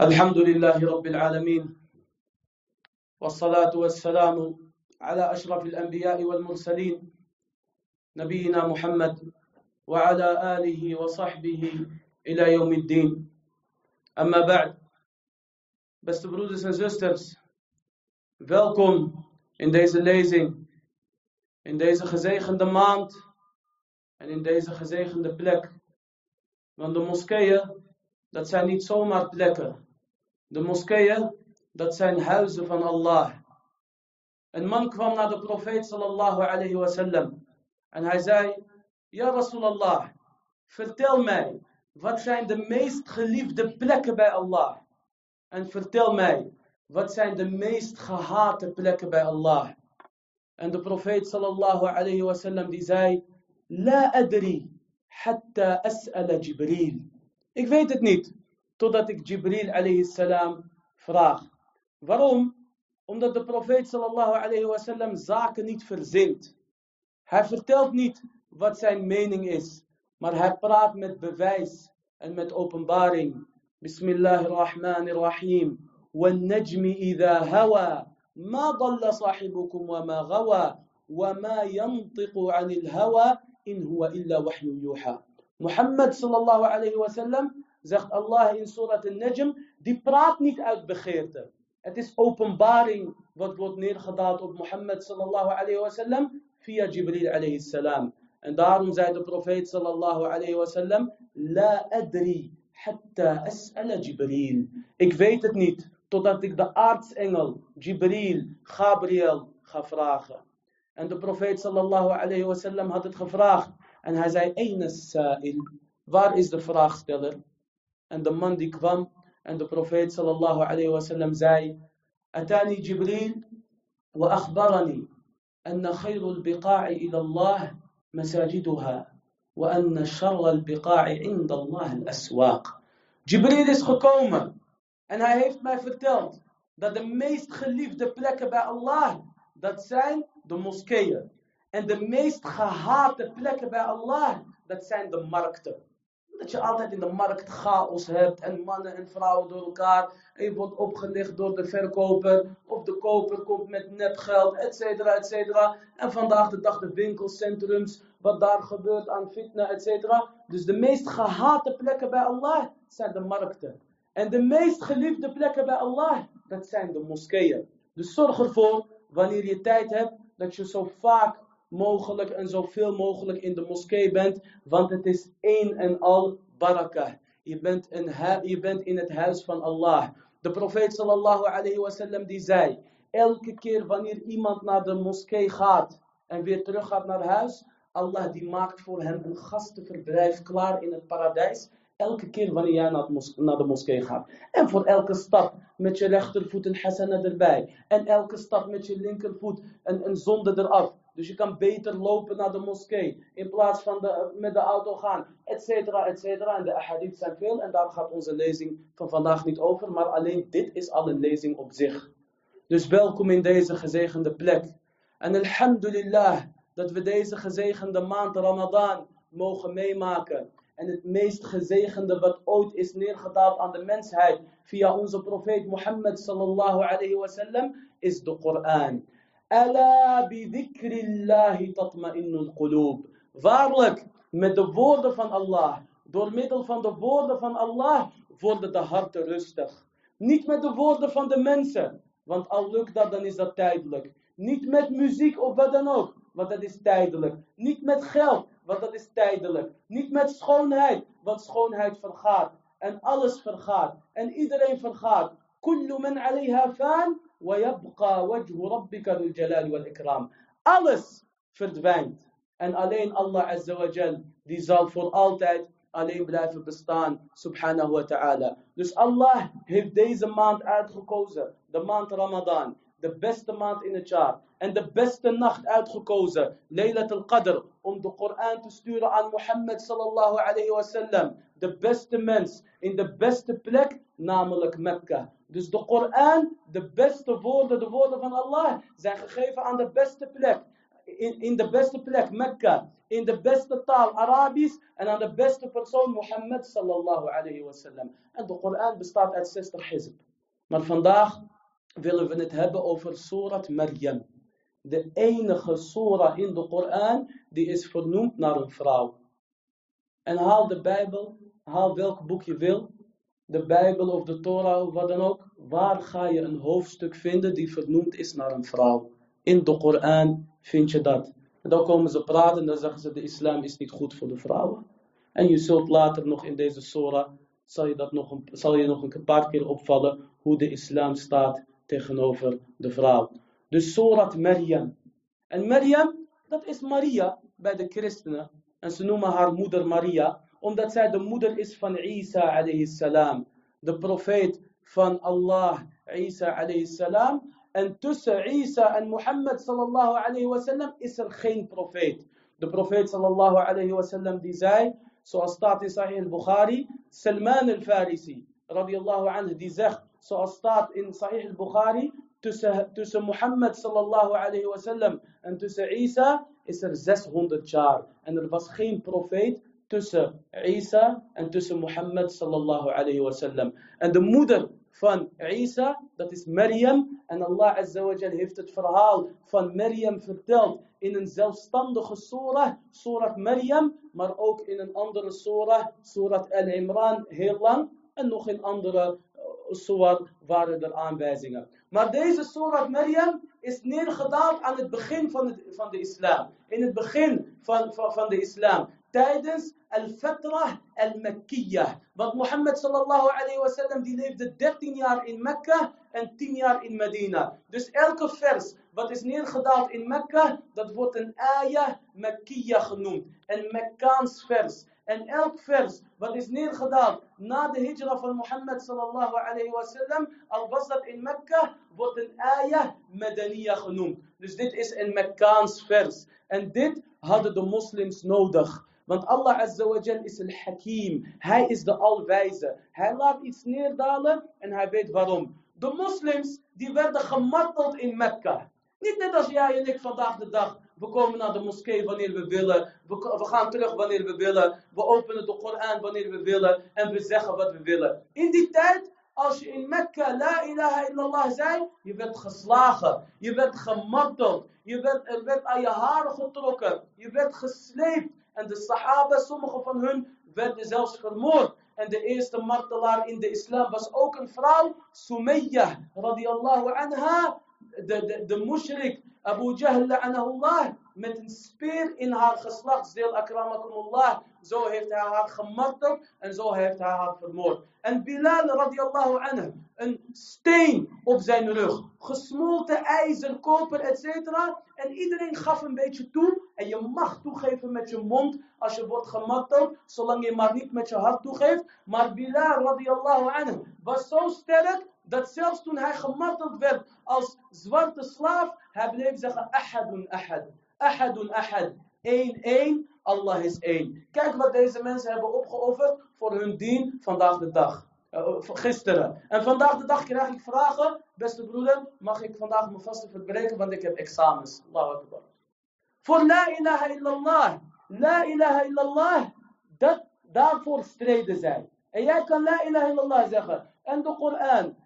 الحمد لله رب العالمين والصلاة والسلام على أشرف الأنبياء والمرسلين نبينا محمد وعلى آله وصحبه إلى يوم الدين أما بعد Beste broeders en zusters, welkom in deze lezing, in deze gezegende maand en in deze gezegende plek. Want de moskeeën, dat zijn niet zomaar plekken. De moskeeën, dat zijn huizen van Allah. Een man kwam naar de profeet sallallahu alayhi wasallam en hij zei, Ja Rasulallah, vertel mij, wat zijn de meest geliefde plekken bij Allah? En vertel mij, wat zijn de meest gehate plekken bij Allah? En de profeet sallallahu alayhi wasallam die zei, La adri, hatta as'ala Jibril. Ik weet het niet, totdat ik Jibril alayhi salam vraag. Waarom? Omdat de profeet sallallahu alayhi wasallam zaken niet verzint. Hij vertelt niet wat zijn mening is, maar hij praat met bewijs en met openbaring. Bismillahirrahmanirrahim. والنجم إذا هوى ما ضل صاحبكم وما غوى وما ينطق عن الهوى إن هو إلا وحي يوحى Mohammed sallallahu alayhi wasallam zegt Allah in Surat al-Najm, die praat niet uit begeerte. Het is openbaring wat wordt neergedaald op Mohammed sallallahu alayhi wasallam via Jibril alayhi salam. En daarom zei de profeet sallallahu alayhi wasallam, La adri hatta as'ala Jibril. Ik weet het niet totdat ik de aartsengel Jibril, Gabriel ga vragen. En de profeet sallallahu alayhi wasallam had het gevraagd. En hij zei, Eina sa'il, waar is de vraagsteller? En de man die kwam en de profeet sallallahu alayhi wasallam zei, Atani Jibril wa akhbarani anna khayrul biqa'i ila Allah masajiduha wa anna sharral biqa'i inda Allah al-aswaq. Jibril is gekomen en hij heeft mij verteld dat de meest geliefde plekken bij Allah, dat zijn de moskeeën. En de meest gehate plekken bij Allah, dat zijn de markten. Dat je altijd in de markt chaos hebt en mannen en vrouwen door elkaar. En je wordt opgelicht door de verkoper. Of de koper komt met nepgeld, et cetera, et cetera. En vandaag de dag de winkelcentrums, wat daar gebeurt aan fitna, et cetera. Dus de meest gehate plekken bij Allah zijn de markten. En de meest geliefde plekken bij Allah, dat zijn de moskeeën. Dus zorg ervoor, wanneer je tijd hebt, dat je zo vaak mogelijk en zoveel mogelijk in de moskee bent, want het is één en al barakah. Je bent, in, je bent in het huis van Allah. De profeet sallallahu alayhi wasallam die zei, elke keer wanneer iemand naar de moskee gaat en weer terug gaat naar huis, Allah die maakt voor hem een gastenverblijf klaar in het paradijs. Elke keer wanneer jij naar, naar, de moskee gaat. En voor elke stap met je rechtervoet een hasana erbij. En elke stap met je linkervoet een, een zonde eraf. Dus je kan beter lopen naar de moskee. In plaats van de, met de auto gaan. Etcetera, etcetera. En de ahadith zijn veel. En daar gaat onze lezing van vandaag niet over. Maar alleen dit is al een lezing op zich. Dus welkom in deze gezegende plek. En alhamdulillah dat we deze gezegende maand Ramadan mogen meemaken. En het meest gezegende wat ooit is neergedaald aan de mensheid via onze profeet Mohammed sallallahu alayhi wasallam is de Koran. Ala tatma'innul qulub. Waarlijk, met de woorden van Allah, door middel van de woorden van Allah, worden de harten rustig. Niet met de woorden van de mensen, want al lukt dat, dan is dat tijdelijk. Niet met muziek of wat dan ook, want dat is tijdelijk. Niet met geld, want dat is tijdelijk. Niet met schoonheid, want schoonheid vergaat. En alles vergaat. En iedereen vergaat. Kullu man alayha fan, wajhu rabbika bil jalali wal ikram. Alles verdwijnt. En alleen Allah Azza wa Jal, die zal voor altijd alleen blijven bestaan. Subhanahu wa ta'ala. Dus Allah heeft deze maand uitgekozen. De maand Ramadan. De beste maand in het jaar. En de beste nacht uitgekozen. Laylat al-Qadr. Om de Koran te sturen aan Mohammed sallallahu alayhi wa sallam. De beste mens. In de beste plek. Namelijk Mekka. Dus de Koran, de beste woorden, de woorden van Allah, zijn gegeven aan de beste plek. in, de beste plek, Mekka. In de beste taal, Arabisch. En aan de beste persoon, Mohammed sallallahu alayhi wasallam. En de Koran bestaat uit 60 hizb. Maar vandaag willen we het hebben over Surat Maryam. De enige surah in de Koran die is vernoemd naar een vrouw. En haal de Bijbel, haal welk boek je wil. De Bijbel of de Torah of wat dan ook. Waar ga je een hoofdstuk vinden die vernoemd is naar een vrouw? In de Koran vind je dat. En dan komen ze praten en dan zeggen ze de islam is niet goed voor de vrouwen. En je zult later nog in deze surah, zal je, dat nog een, zal je nog een paar keer opvallen hoe de islam staat tegenover de vrouw. Dus Surat Maryam. En Maryam, dat is Maria bij de christenen. En ze noemen haar moeder Maria, omdat zij de moeder is van Isa alayhi salam. De profeet van Allah, Isa alayhi salam. En tussen Isa en Mohammed sallallahu alayhi wasallam is er geen profeet. De profeet sallallahu alayhi wasallam die zei, zoals staat in Sahih al-Bukhari, Salman al-Farisi, radiyallahu anhu, die zegt, zoals staat in Sahih al-Bukhari, tussen, tussen Mohammed sallallahu alayhi wasallam en tussen Isa is er 600 jaar. En er was geen profeet tussen Isa en tussen Mohammed sallallahu alayhi wasallam. En de moeder van Isa, dat is Maryam. En Allah azza wa heeft het verhaal van Maryam verteld in een zelfstandige surah, surah Maryam, maar ook in een andere surah, surah Al-Imran, heel lang. En nog in andere surah waren er aanwijzingen. Maar deze surah Maryam is neergedaald aan het begin van, het, van de islam. In het begin van, van, van de islam. Tijdens al-Fatra al-Makkiyah. Want Mohammed sallallahu alayhi wa sallam die leefde 13 jaar in Mekka en 10 jaar in Medina. Dus elke vers wat is neergedaald in Mekka, dat wordt een ayah Makkiyah genoemd. Een Mekkaans vers. En elk vers wat is neergedaald na de hijra van Mohammed sallallahu alayhi wa sallam, al was dat in Mekka, wordt een ayah Madaniya genoemd. Dus dit is een Mekkaans vers. En dit hadden de moslims nodig. Want Allah Azza is al-Hakim. Hij is de alwijze. Hij laat iets neerdalen en hij weet waarom. De moslims die werden gemarteld in Mekka. Niet net als jij en ik vandaag de dag. We komen naar de moskee wanneer we willen. We, we, gaan terug wanneer we willen. We openen de Koran wanneer we willen. En we zeggen wat we willen. In die tijd, als je in Mekka la ilaha illallah zei, je werd geslagen. Je werd gemarteld. Je werd, er werd aan je haren getrokken. Je werd gesleept. En de sahaba, sommige van hun, werden zelfs vermoord. En de eerste martelaar in de islam was ook een vrouw, Sumayyah, radiallahu anha. De, de, de mushrik, Abu Jahl, la'anahullah, met een speer in haar geslachtsdeel, akramakumullah. Zo heeft hij haar gemarteld en zo heeft hij haar vermoord. En Bilal radiallahu anhu, een steen op zijn rug, gesmolten ijzer, koper, etc. En iedereen gaf een beetje toe. En je mag toegeven met je mond als je wordt gemarteld, zolang je maar niet met je hart toegeeft. Maar Bilal radiallahu anhu was zo sterk dat zelfs toen hij gemarteld werd als zwarte slaaf, hij bleef zeggen ahadun ahad. Ahadun ahad. Eén, één. Allah is één. Kijk wat deze mensen hebben opgeofferd voor hun dien vandaag de dag. Uh, gisteren. En vandaag de dag krijg ik vragen. Beste broeder, mag ik vandaag mijn vaste verbreken, want ik heb examens. Akbar. Voor la ilaha illallah. La ilaha illallah. Dat, daarvoor streden zij. En jij kan la ilaha illallah zeggen. En de Koran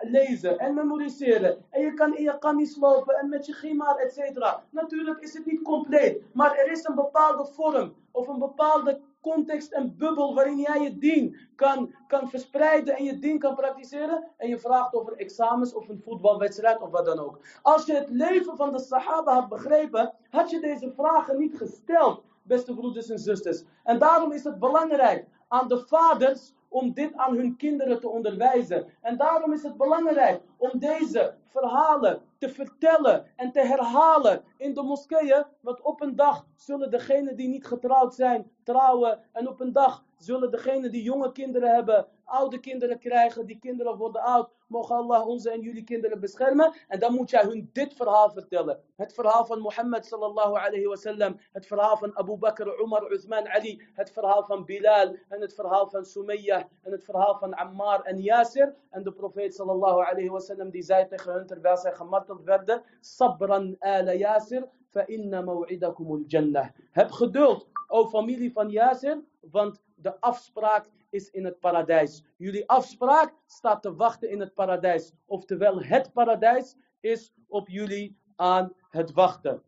lezen en memoriseren. En je kan in je kamis lopen en met je gimar, et cetera. Natuurlijk is het niet compleet. Maar er is een bepaalde vorm of een bepaalde context en bubbel waarin jij je dien kan, kan verspreiden en je dien kan praktiseren. En je vraagt over examens of een voetbalwedstrijd of wat dan ook. Als je het leven van de Sahaba had begrepen, had je deze vragen niet gesteld, beste broeders en zusters. En daarom is het belangrijk aan de vaders om dit aan hun kinderen te onderwijzen. En daarom is het belangrijk om deze verhalen te vertellen en te herhalen in de moskeeën. Want op een dag zullen degenen die niet getrouwd zijn, trouwen. En op een dag zullen degenen die jonge kinderen hebben, oude kinderen krijgen, die kinderen worden oud. Mogen Allah onze en jullie kinderen beschermen. En dan moet jij hun dit verhaal vertellen. Het verhaal van Mohammed sallallahu alayhi wasallam. Het verhaal van Abu Bakr, Umar, Uthman, Ali. Het verhaal van Bilal. En het verhaal van Sumayyah. En het verhaal van Ammar en Yasir. En de profeet sallallahu alayhi wasallam die zei tegen hun terwijl zij gemarteld werden. Sabran ala Yasir. Fa maw'idakumul jannah. Heb geduld, o familie van Yasir. Want de afspraak is in het paradijs. Jullie afspraak staat te wachten in het paradijs. Oftewel, het paradijs is op jullie aan het wachten.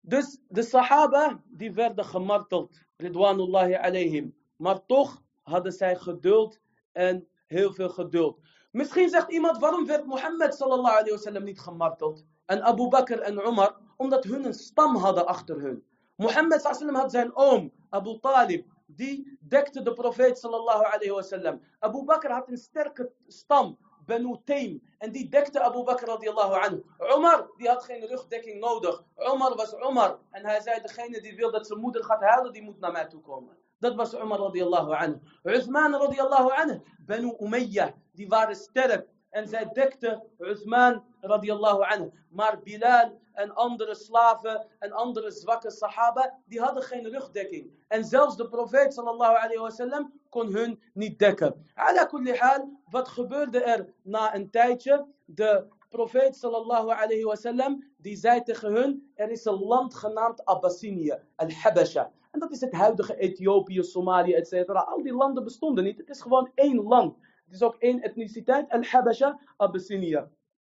Dus de Sahaba die werden gemarteld, ridwanullahi alayhim. Maar toch hadden zij geduld en heel veel geduld. Misschien zegt iemand, waarom werd Mohammed sallallahu alayhi wasallam niet gemarteld? En Abu Bakr en Umar, omdat hun een stam hadden achter hun. Mohammed sallallahu had zijn oom, Abu Talib, die dekte de profeet sallallahu alayhi wasallam. Abu Bakr had een sterke stam, Banu Taym, en die dekte Abu Bakr radiallahu anhu. Umar, die had geen rugdekking nodig. Umar was Umar, en hij zei, degene die wil dat zijn moeder gaat huilen, die moet naar mij toe komen. Dat was Umar radiallahu anhu. Uthman radiallahu anhu, Banu Umayyah, die waren sterk. En zij dekte Uthman radiallahu anhu. Maar Bilal en andere slaven en andere zwakke sahaba, die hadden geen rugdekking. En zelfs de profeet sallallahu alayhi wasallam kon hun niet dekken. Ala kulli hal, wat gebeurde er na een tijdje? De profeet sallallahu alayhi wasallam, die zei tegen hun, er is een land genaamd Abyssinie, Al-Habasha. En dat is het huidige Ethiopië, Somalië, etc. Al die landen bestonden niet. Het is gewoon één land. Het is ook één etniciteit, Al-Habasha, Abyssinia.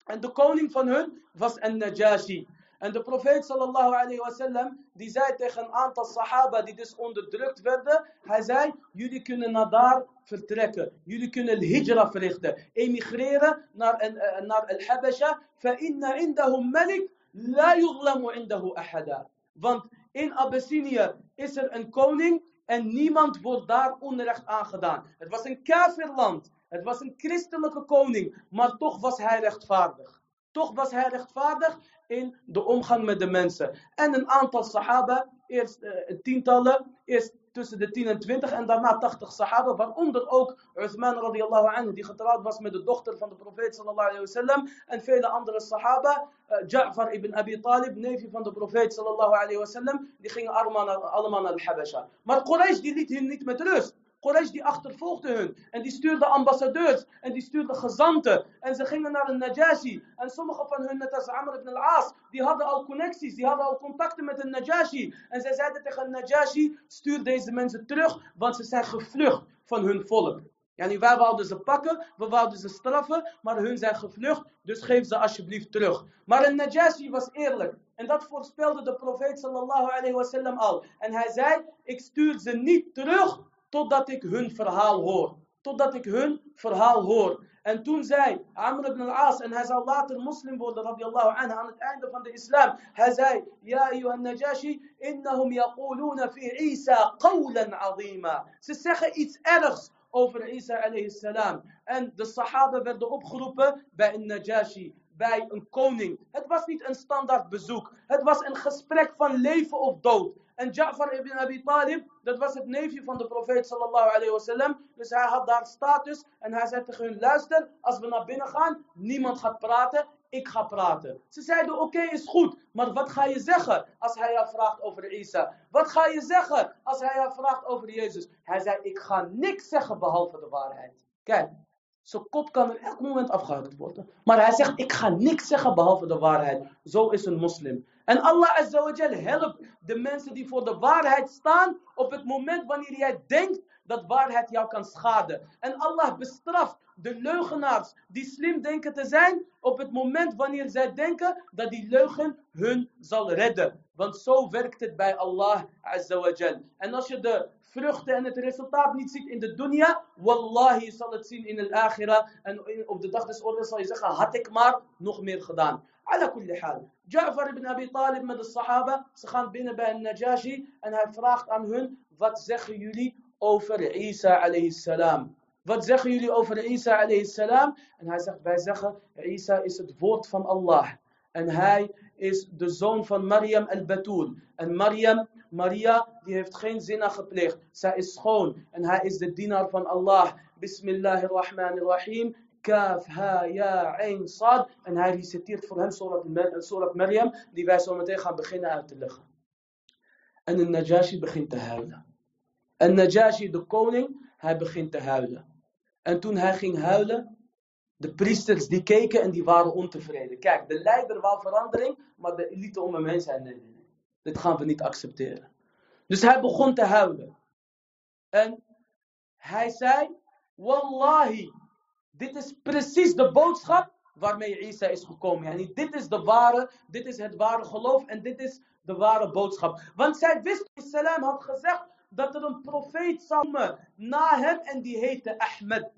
En de koning van hun was An-Najashi. En de profeet sallallahu alayhi wasallam, die zei tegen een aantal sahaba die dus onderdrukt werden, hij zei, jullie kunnen naar daar vertrekken. Jullie kunnen hijra verrichten. Emigreren naar, uh, naar Al-Habasha. فَإِنَّ عِنْدَهُمْ مَلِكْ لَا يُظْلَمُ عِنْدَهُ أَحَدًا. Want in Abyssinie is er een koning en niemand wordt daar onrecht aangedaan. Het was een kafirland. Het was een christelijke koning, maar toch was hij rechtvaardig. Toch was hij rechtvaardig in de omgang met de mensen. En een aantal sahaba, eerst uh, tientallen, eerst tussen de 10 en 20 en daarna 80 sahaba, waaronder ook Uthman radiallahu anhu, die getrouwd was met de dochter van de profeet sallallahu alayhi wasallam, en vele andere sahaba, uh, Ja'far ibn Abi Talib, neefje van de profeet sallallahu alayhi wasallam, die gingen allemaal naar Al-Habasha. Maar Quraysh die liet hen niet met rust. Quraysh die achtervolgde hun. En die stuurde ambassadeurs. En die stuurde gezanten. En ze gingen naar een Najashi. En sommige van hun, net als Amr ibn al-As, die hadden al connecties. Die hadden al contacten met een Najashi. En zij zeiden tegen Najashi, stuur deze mensen terug. Want ze zijn gevlucht van hun volk. Yani wij wouden ze pakken, we wouden ze straffen, maar hun zijn gevlucht, dus geef ze alsjeblieft terug. Maar een Najashi was eerlijk. En dat voorspelde de profeet sallallahu alayhi wasallam al. En hij zei, ik stuur ze niet terug totdat ik hun verhaal hoor. Totdat ik hun verhaal hoor. En toen zei Amr ibn al-As, en hij zou later moslim worden, radiallahu anhu, aan het einde van de islam. Hij zei, Ja, ayyuhan Najashi, innahum yaquluna fi Isa qawlan azima. Ze zeggen iets ergs over Isa alayhi salam. En de sahaba werden opgeroepen bij een Najashi, bij een koning. Het was niet een standaard bezoek. Het was een gesprek van leven of dood. En Ja'far ibn Abi Talib, dat was het neefje van de profeet sallallahu alayhi wasallam. Dus hij had daar status en hij zei tegen hun, luister, als we naar binnen gaan, niemand gaat praten, ik ga praten. Ze zeiden, oké, is goed, maar wat ga je zeggen als hij jou vraagt over Isa? Wat ga je zeggen als hij jou vraagt over Jezus? Hij zei, ik ga niks zeggen behalve de waarheid. Kijk, zijn kop kan er elk moment afgehaald worden. Maar hij zegt, ik ga niks zeggen behalve de waarheid. Zo is een moslim. En Allah Azawajal helpt de mensen die voor de waarheid staan op het moment wanneer jij denkt dat waarheid jou kan schaden. En Allah bestraft de leugenaars die slim denken te zijn op het moment wanneer zij denken dat die leugen hun zal redden. Want zo werkt het bij Allah Azawajal. En als je de vruchten en het resultaat niet ziet in de dunya, wallahi zal het zien in de akhira. En op de dag des oordeels zal je zeggen, had ik maar nog meer gedaan. Ala kulli hal. Ja'far ibn Abi Talib met de sahaba, ze gaan binnen bij een Najashi en hij vraagt aan hun, wat zeggen jullie over Isa alayhi salam? Wat zeggen jullie over Isa alayhi salam? En hij zegt, wij zeggen, Isa is het woord van Allah. En hij is de zoon van Maryam al-Batul. En Maryam, Maria, die heeft geen zina gepleegd. Zij is schoon en hij is de dienaar van Allah. Bismillahirrahmanirrahim. Kaf, ha, ja, ein, sad. En hij reciteert voor hem Surat Maryam, die wij zo meteen gaan beginnen uit te leggen. En de Najashi begint te huilen. En Najashi, de koning, hij begint te huilen. En toen hij ging huilen, de priesters die keken en die waren ontevreden. Kijk, de leider wou verandering, maar de elite om hem zei nee, nee, nee. Dit gaan we niet accepteren. Dus hij begon te huilen. En hij zei, Wallahi, dit is precies de boodschap waarmee Isa is gekomen. Yani dit is de ware, dit is het ware geloof en dit is de ware boodschap. Want zij wist, Salam had gezegd dat er een profeet zou komen na hem en die heette Ahmed.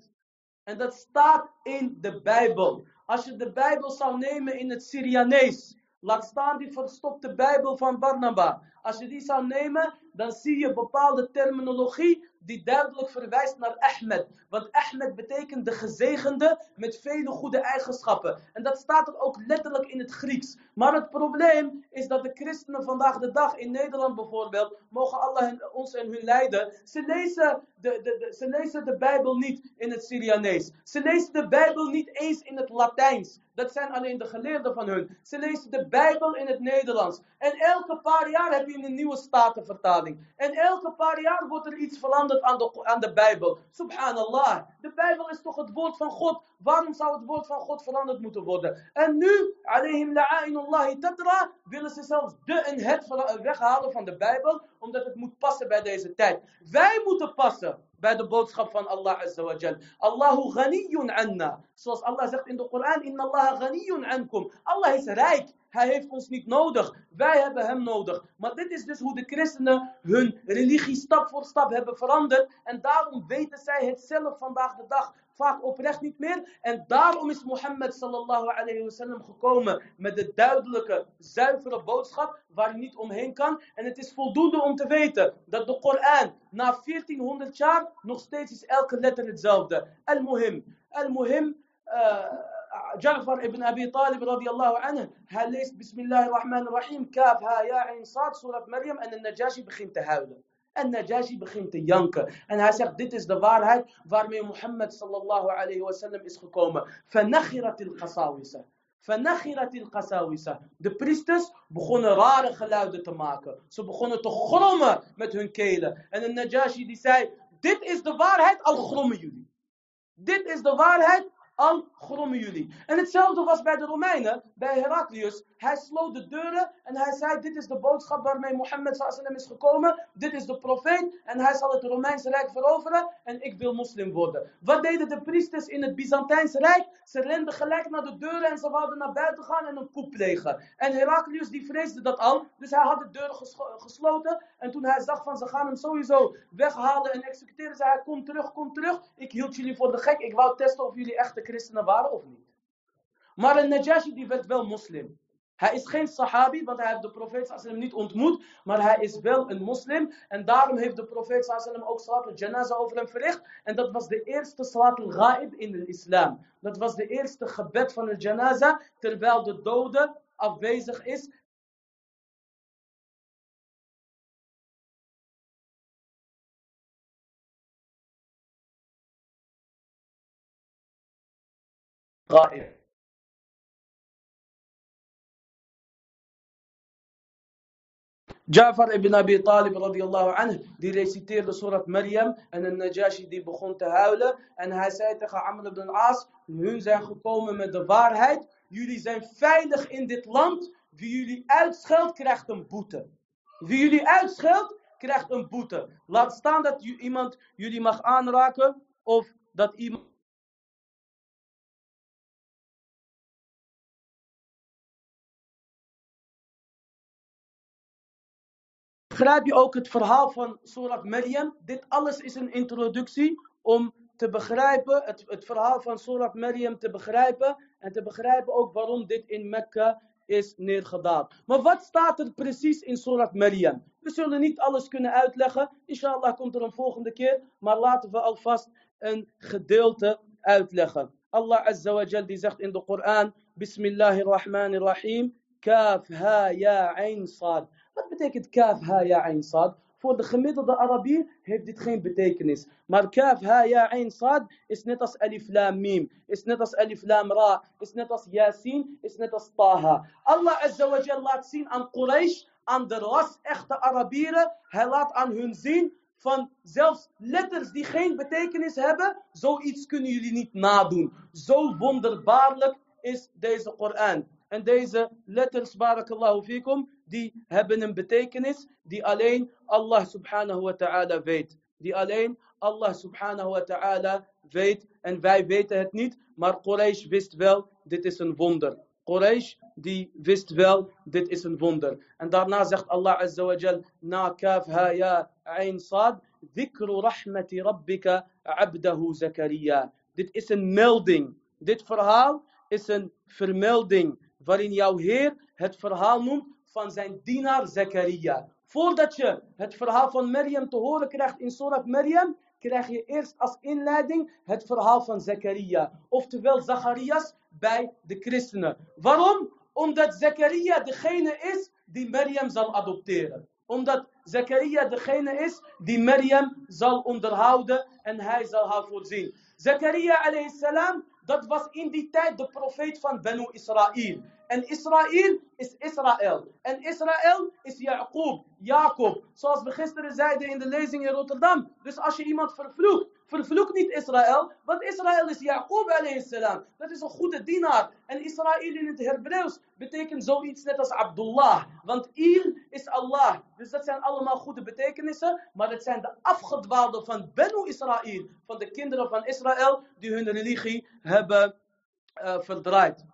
En dat staat in de Bijbel. Als je de Bijbel zou nemen in het Syrianees, laat staan die verstopte Bijbel van Barnaba. Als je die zou nemen, dan zie je bepaalde terminologie die duidelijk verwijst naar Ahmed. Want Ahmed betekent de gezegende met vele goede eigenschappen. En dat staat er ook letterlijk in het Grieks. Maar het probleem is dat de christenen vandaag de dag in Nederland bijvoorbeeld, mogen Allah ons en hun leiden, ze lezen de, de, ze lezen de Bijbel niet in het Syrianees. Ze lezen de Bijbel niet eens in het Latijns. Dat zijn alleen de geleerden van hun. Ze lezen de Bijbel in het Nederlands. En elke paar jaar heb je een nieuwe statenvertaling. En elke paar jaar wordt er iets veranderd aan de, aan de Bijbel. Subhanallah. De Bijbel is toch het woord van God. Waarom zou het woord van God veranderd moeten worden? En nu, alayhim la'ainullahi tatra, willen ze zelfs de en het weghalen van de Bijbel. Omdat het moet passen bij deze tijd. Wij moeten passen bij de boodschap van Allah Azza wa Jal. Allahu ghaniyun anna. Zoals Allah zegt in de Koran, inna Allah ghaniyun ankum. Allah is rijk. Hij heeft ons niet nodig. Wij hebben hem nodig. Maar dit is dus hoe de christenen hun religie stap voor stap hebben veranderd. En daarom weten zij het zelf vandaag de dag vaak oprecht niet meer. En daarom is Mohammed sallallahu alayhi wasallam gekomen met de duidelijke, zuivere boodschap waar je niet omheen kan. En het is voldoende om te weten dat de Koran na 1400 jaar nog steeds is elke letter hetzelfde. Al-Muhim. Al-Muhim. Uh, Ja'far ibn Abi Talib radiyallahu anhu. Hij leest Bismillahirrahmanirrahim. Kaf, ha, ja, in Saad, surat Maryam. En de Najashi begint te huilen. En Najashi begint te janken. En hij zegt, dit is de waarheid waarmee Mohammed sallallahu alayhi wa sallam is gekomen. Fanakhirat al-qasawisa. Fanakhirat al-qasawisa. De priesters begonnen rare geluiden te maken. Ze begonnen te grommen met hun kelen. En de Najashi die zei, dit is de waarheid, al grommen jullie. Dit is de waarheid, al grommen jullie. En hetzelfde was bij de Romeinen, bij Heraclius. Hij sloot de deuren en hij zei: Dit is de boodschap waarmee Mohammed is gekomen. Dit is de profeet en hij zal het Romeinse Rijk veroveren en ik wil moslim worden. Wat deden de priesters in het Byzantijnse Rijk? Ze renden gelijk naar de deuren en ze wilden naar buiten gaan en een koep plegen. En Heraclius die vreesde dat al, dus hij had de deuren gesloten. En toen hij zag van ze gaan hem sowieso weghalen en executeren, zei hij: Kom terug, kom terug. Ik hield jullie voor de gek. Ik wou testen of jullie echte christenen waren of niet. Maar een Najashi die werd wel moslim. Hij is geen sahabi, want hij heeft de profeet sallam niet ontmoet. Maar hij is wel een moslim. En daarom heeft de profeet sallam ook salat al-janaza over hem verricht. En dat was de eerste salat al-ghaib in de islam. Dat was de eerste gebed van de janaza. Terwijl de dode afwezig is. غائب Ja'far ibn Abi Talib radiyallahu anhu, die reciteerde surat Maryam en een Najashi die begon te huilen. En hij zei tegen Amr ibn As, hun zijn gekomen met de waarheid. Jullie zijn veilig in dit land. Wie jullie uitscheldt, krijgt een boete. Wie jullie uitscheldt, krijgt een boete. Laat staan dat iemand jullie mag aanraken of dat iemand begrijp je ook het verhaal van Surat Maryam. Dit alles is een introductie om te begrijpen, het, het verhaal van Surat Maryam te begrijpen. En te begrijpen ook waarom dit in Mekka is neergedaald. Maar wat staat er precies in Surat Maryam? We zullen niet alles kunnen uitleggen. Inshallah komt er een volgende keer. Maar laten we alvast een gedeelte uitleggen. Allah Azza wa Jal die zegt in de Koran. Bismillahirrahmanirrahim. Kaf ha ya ain sad. Wat betekent kaf, ha, ja, ein, sad? Voor de gemiddelde Arabier heeft dit geen betekenis. Maar kaf, ha, ja, ein, sad is net als alif, lam, mim. Is net als alif, lam, ra. Is net als yasin. Is net als taha. Allah Azza wa Jal laat zien aan Quraysh, aan de ras echte Arabieren. Hij laat aan hun zien van zelfs letters die geen betekenis hebben. Zoiets kunnen jullie niet nadoen. Zo wonderbaarlijk is deze Koran. En deze letters, barakallahu fikum, die hebben een betekenis die alleen Allah subhanahu wa ta'ala weet. Die alleen Allah subhanahu wa ta'ala weet. En wij weten het niet, maar Quraysh wist wel, dit is een wonder. Quraysh die wist wel, dit is een wonder. En daarna zegt Allah azza wa jal, na kaf ha ya ain sad, dhikru rahmati rabbika abdahu Zakaria. Dit is een melding. Dit verhaal is een vermelding waarin jouw Heer het verhaal noemt van zijn dienaar Zakaria. Voordat je het verhaal van Maryam te horen krijgt in Surah Maryam, krijg je eerst als inleiding het verhaal van Zakaria. Oftewel Zacharias bij de christenen. Waarom? Omdat Zakaria degene is die Maryam zal adopteren. Omdat Zakaria degene is die Maryam zal onderhouden en hij zal haar voorzien. Zakaria alayhi salam, dat was in die tijd de profeet van Benu Israël. En Israël is Israël. En Israël is Jacob, Jacob. Zoals we gisteren zeiden in de lezing in Rotterdam. Dus als je iemand vervloekt, vervloek niet Israël. Want Israël is Jacob salam. Dat is een goede dienaar. En Israël in het Hebreeuws betekent zoiets net als Abdullah. Want Il is Allah. Dus dat zijn allemaal goede betekenissen. Maar het zijn de afgedwaalden van Benu Israël. Van de kinderen van Israël die hun religie hebben uh, verdraaid.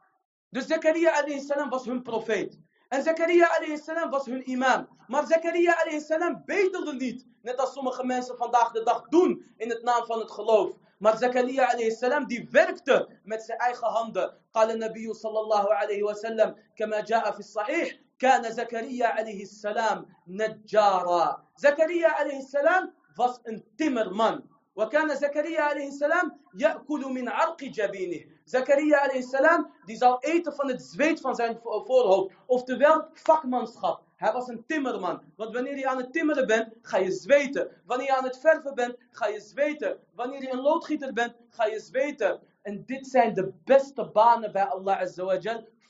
Dus Zakaria salam was hun profeet. En Zakaria salam was hun imam. Maar Zakaria salam bedelde niet. Net als sommige mensen vandaag de dag doen in het naam van het geloof. Maar Zakaria salam die werkte met zijn eigen handen. قال النبي صلى الله عليه وسلم كما جاء في الصحيح كان زكريا عليه السلام نجارا زكريا عليه السلام was een timmerman. وكان زكريا عليه السلام يأكل من عرق جبينه Zakaria salam, die zal eten van het zweet van zijn voorhoofd. Oftewel vakmanschap. Hij was een timmerman. Want wanneer je aan het timmeren bent, ga je zweten. Wanneer je aan het verven bent, ga je zweten. Wanneer je een loodgieter bent, ga je zweten. En dit zijn de beste banen bij Allah Azza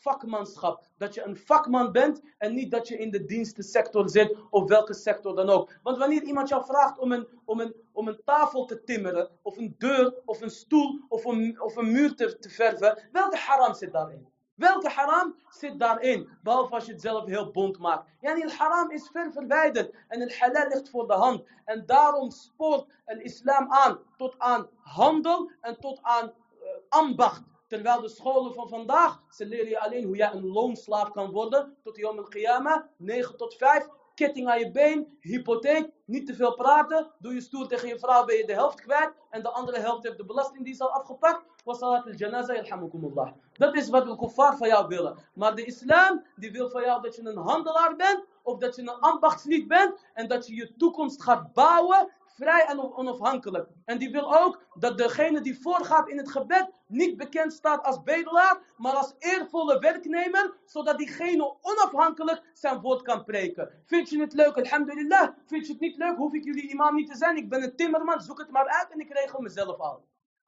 vakmanschap. Dat je een vakman bent en niet dat je in de dienstensector zit of welke sector dan ook. Want wanneer iemand jou vraagt om een, om een, om een tafel te timmeren, of een deur, of een stoel, of een, of een muur te, te verven, welke haram zit daarin? Welke haram zit daarin? Behalve als je het zelf heel bont maakt. Yani het haram is ver verwijderd. En het halal ligt voor de hand. En daarom spoort het islam aan tot aan handel en tot aan uh, ambacht. Terwijl de scholen van vandaag, ze leren je alleen hoe jij een loonslaaf kan worden. Tot Yom al-Qiyamah, 9 tot 5. Ketting aan je been, hypotheek, niet te veel praten. Doe je stoel tegen je vrouw, ben je de helft kwijt. En de andere helft heeft de belastingdienst al afgepakt. Wasalat al-janaza, yarhamukumullah. Dat is wat de kuffar van jou willen. Maar de islam, die wil van jou dat je een handelaar bent. Of dat je een ambachtslied bent. En dat je je toekomst gaat bouwen vrij en onafhankelijk. En die wil ook dat degene die voorgaat in het gebed niet bekend staat als bedelaar, maar als eervolle werknemer, zodat diegene onafhankelijk zijn woord kan preken. Vind je het leuk? Alhamdulillah. Vind je het niet leuk? Hoef ik jullie imam niet te zijn. Ik ben een timmerman, zoek het maar uit en ik regel mezelf al.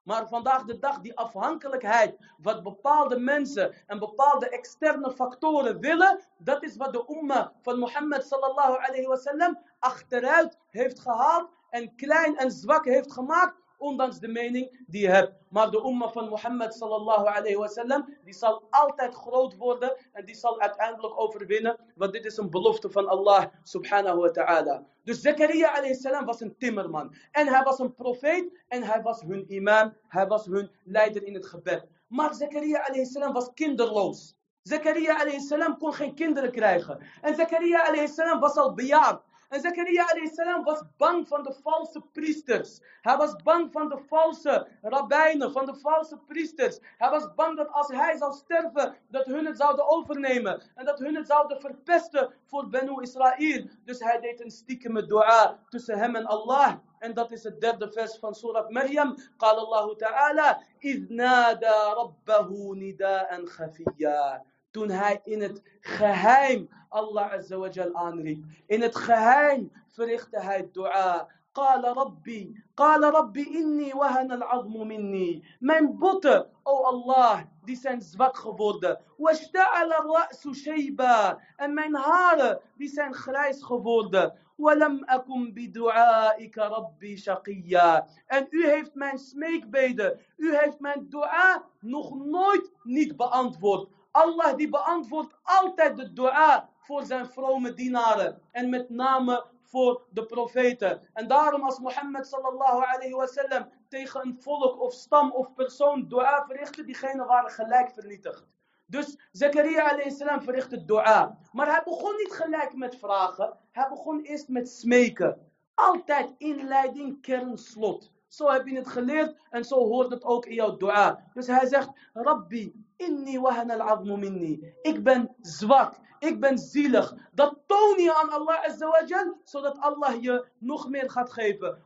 Maar vandaag de dag, die afhankelijkheid, wat bepaalde mensen en bepaalde externe factoren willen, dat is wat de umma van Mohammed sallallahu alayhi wasallam achteruit heeft gehaald en klein en zwak heeft gemaakt, ondanks de mening die je hebt. Maar de umma van Mohammed sallallahu alayhi wasallam, die zal altijd groot worden en die zal uiteindelijk overwinnen, want dit is een belofte van Allah subhanahu wa ta'ala. Dus Zakaria alayhi salam was een timmerman en hij was een profeet en hij was hun imam, hij was hun leider in het gebed. Maar Zakaria alayhi salam was kinderloos. Zakaria alayhi salam kon geen kinderen krijgen. En Zakaria alayhi salam was al bejaard. En Zakaria salam was bang van de valse priesters. Hij was bang van de valse rabbijnen, van de valse priesters. Hij was bang dat als hij zou sterven, dat hun het zouden overnemen. En dat hun het zouden verpesten voor Benu Israël. Dus hij deed een stiekeme dua tussen hem en Allah. En dat is het derde vers van Surah Maryam. Qala Allah ta'ala, idnada rabbahu nida'an khafiyya toen hij in het geheim Allah azawajal aanriep. In het geheim verrichtte hij dua. Qala Rabbi, Qala Rabbi inni wahana al minni. Mijn botten, o oh Allah, die zijn zwak geworden. Washta'ala ra'su shayba. En mijn haren, die zijn grijs geworden. Walam akum bidu'aika Rabbi shaqiyya. En u heeft mijn smeekbeden, u heeft mijn dua nog nooit niet beantwoord. Allah die beantwoordt altijd de dua voor zijn vrome dienaren. En met name voor de profeten. En daarom als Mohammed sallallahu alayhi wasallam tegen een volk of stam of persoon dua verrichtte, diegenen waren gelijk vernietigd. Dus Zakaria alayhi salam verrichtte dua. Maar hij begon niet gelijk met vragen. Hij begon eerst met smeken. Altijd inleiding, kern, slot. Zo heb je het geleerd en zo hoort het ook in jouw dua. Dus hij zegt, Rabbi, inni wahan al minni. Ik ben zwak. Ik ben zielig. Dat toon je aan Allah azawajal, zodat Allah je nog meer gaat geven.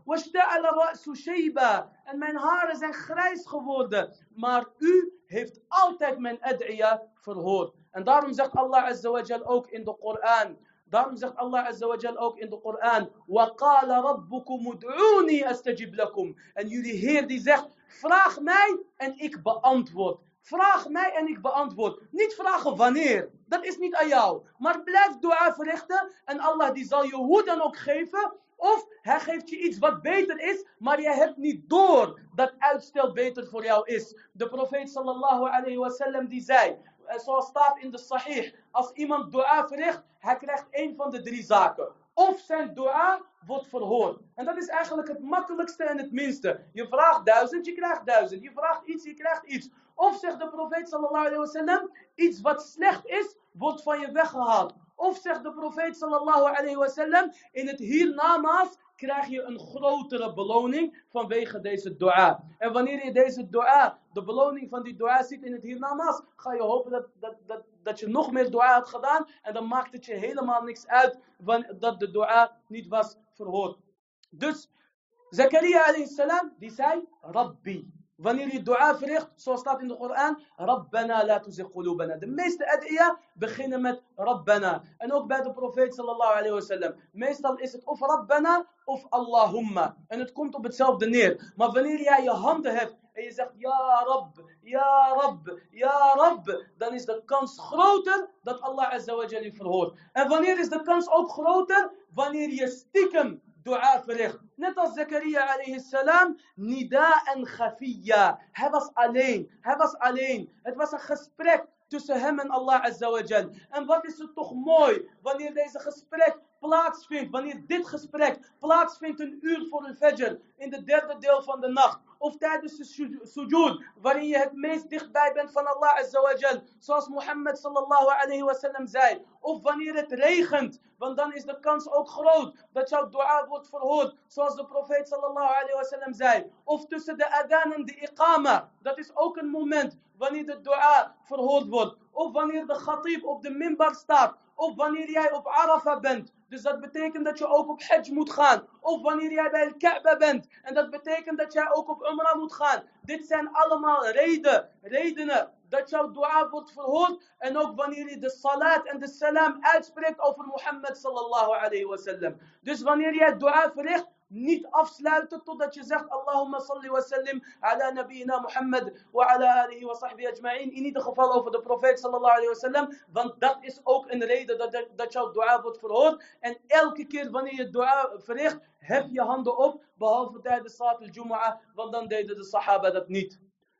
En mijn haren zijn grijs geworden. Maar u heeft altijd mijn ad'iya verhoord. En daarom zegt Allah azawajal ook in de Koran. Daarom zegt Allah azawajal ook in de Koran. وَقَالَ رَبُّكُمُ ادْعُونِي أَسْتَجِبْ لَكُمْ En jullie Heer die zegt, vraag mij en ik beantwoord. Vraag mij en ik beantwoord. Niet vragen wanneer. Dat is niet aan jou. Maar blijf dua verrichten. En Allah die zal je hoe dan ook geven. Of hij geeft je iets wat beter is. Maar je hebt niet door dat uitstel beter voor jou is. De profeet sallallahu alayhi wasallam die zei. eh, zoals staat in de sahih. Als iemand dua verricht. Hij krijgt één van de drie zaken. Of zijn dua wordt verhoord. En dat is eigenlijk het makkelijkste en het minste. Je vraagt duizend, je krijgt duizend. Je vraagt iets, je krijgt iets. Of zegt de profeet sallallahu alayhi wasallam, iets wat slecht is, wordt van je weggehaald. Of zegt de profeet sallallahu alayhi wasallam, in het hiernamaals krijg je een grotere beloning vanwege deze dua. En wanneer je deze dua, de beloning van die dua ziet in het hiernamaals, ga je hopen dat, dat, dat, dat je nog meer dua had gedaan. En dan maakt het je helemaal niks uit dat de dua niet was verhoord. Dus Zakaria alayhi salam, die zei, Rabbi. Wanneer je dua verricht, zoals staat in de Koran, Rabbana la tuzigh qulubana. De meeste ad'iya beginnen met Rabbana. En ook bij de profeet sallallahu alayhi wasallam. Meestal is het of Rabbana of Allahumma. En het komt op hetzelfde neer. Maar wanneer jij je handen hebt je zegt Ja Rabb, Ja Rabb, Ja Rabb, dan is de kans groter dat Allah azza wa je verhoort. En wanneer is de kans ook groter? Wanneer je stiekem dua verricht. Net als Zakaria alayhi salam, nida en khafiyya. Hij was alleen, hij was alleen. Het was een gesprek tussen hem en Allah azza wa jal. En wat is het toch mooi wanneer deze gesprek plaatsvindt, wanneer dit gesprek plaatsvindt een uur voor een fajr, in de derde deel van de nacht. Of tijdens de sujood, waarin je het meest dichtbij bent van Allah azawajal. Zoals Mohammed sallallahu alayhi wa sallam zei. Of wanneer het regent, want dan is de kans ook groot dat jouw dua wordt verhoord. Zoals de profeet sallallahu alayhi wa sallam zei. Of tussen de adhan en de iqama. Dat is ook een moment wanneer de dua verhoord wordt. Of wanneer de khatib op de minbar staat. Of wanneer jij op Arafah bent. Dus dat betekent dat je ook op Hajj moet gaan. Of wanneer jij bij Kaaba bent. En dat betekent dat jij ook op Umrah moet gaan. Dit zijn allemaal reden, redenen dat jouw dua wordt verhoord. En ook wanneer je de salat en de salam uitspreekt over Mohammed sallallahu alayhi wa sallam. Dus wanneer jij dua verricht, niet afsluiten totdat je zegt Allahumma salli wa sallim ala nabiyina Muhammad wa ala alihi wa sahbihi ajma'in. In ieder geval over de profeet sallallahu alayhi wa sallam. Want dat is ook een reden dat, dat jouw dua wordt verhoord. En elke keer wanneer je dua verricht, hef je handen op. Behalve tijdens Salat al-Jumu'ah. Want dan deden de sahaba dat niet.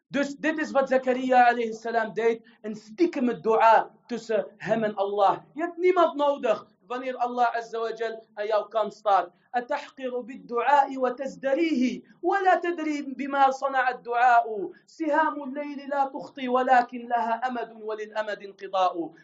Dus dit is wat Zakaria alayhi salam deed. Een stiekem dua tussen hem en Allah. Je hebt niemand nodig wa jal aan jouw kant staat. أتحقر بالدعاء وتزدريه ولا تدري بما صنع الدعاء سهام الليل لا تخطي ولكن لها أمد وللأمد انقضاء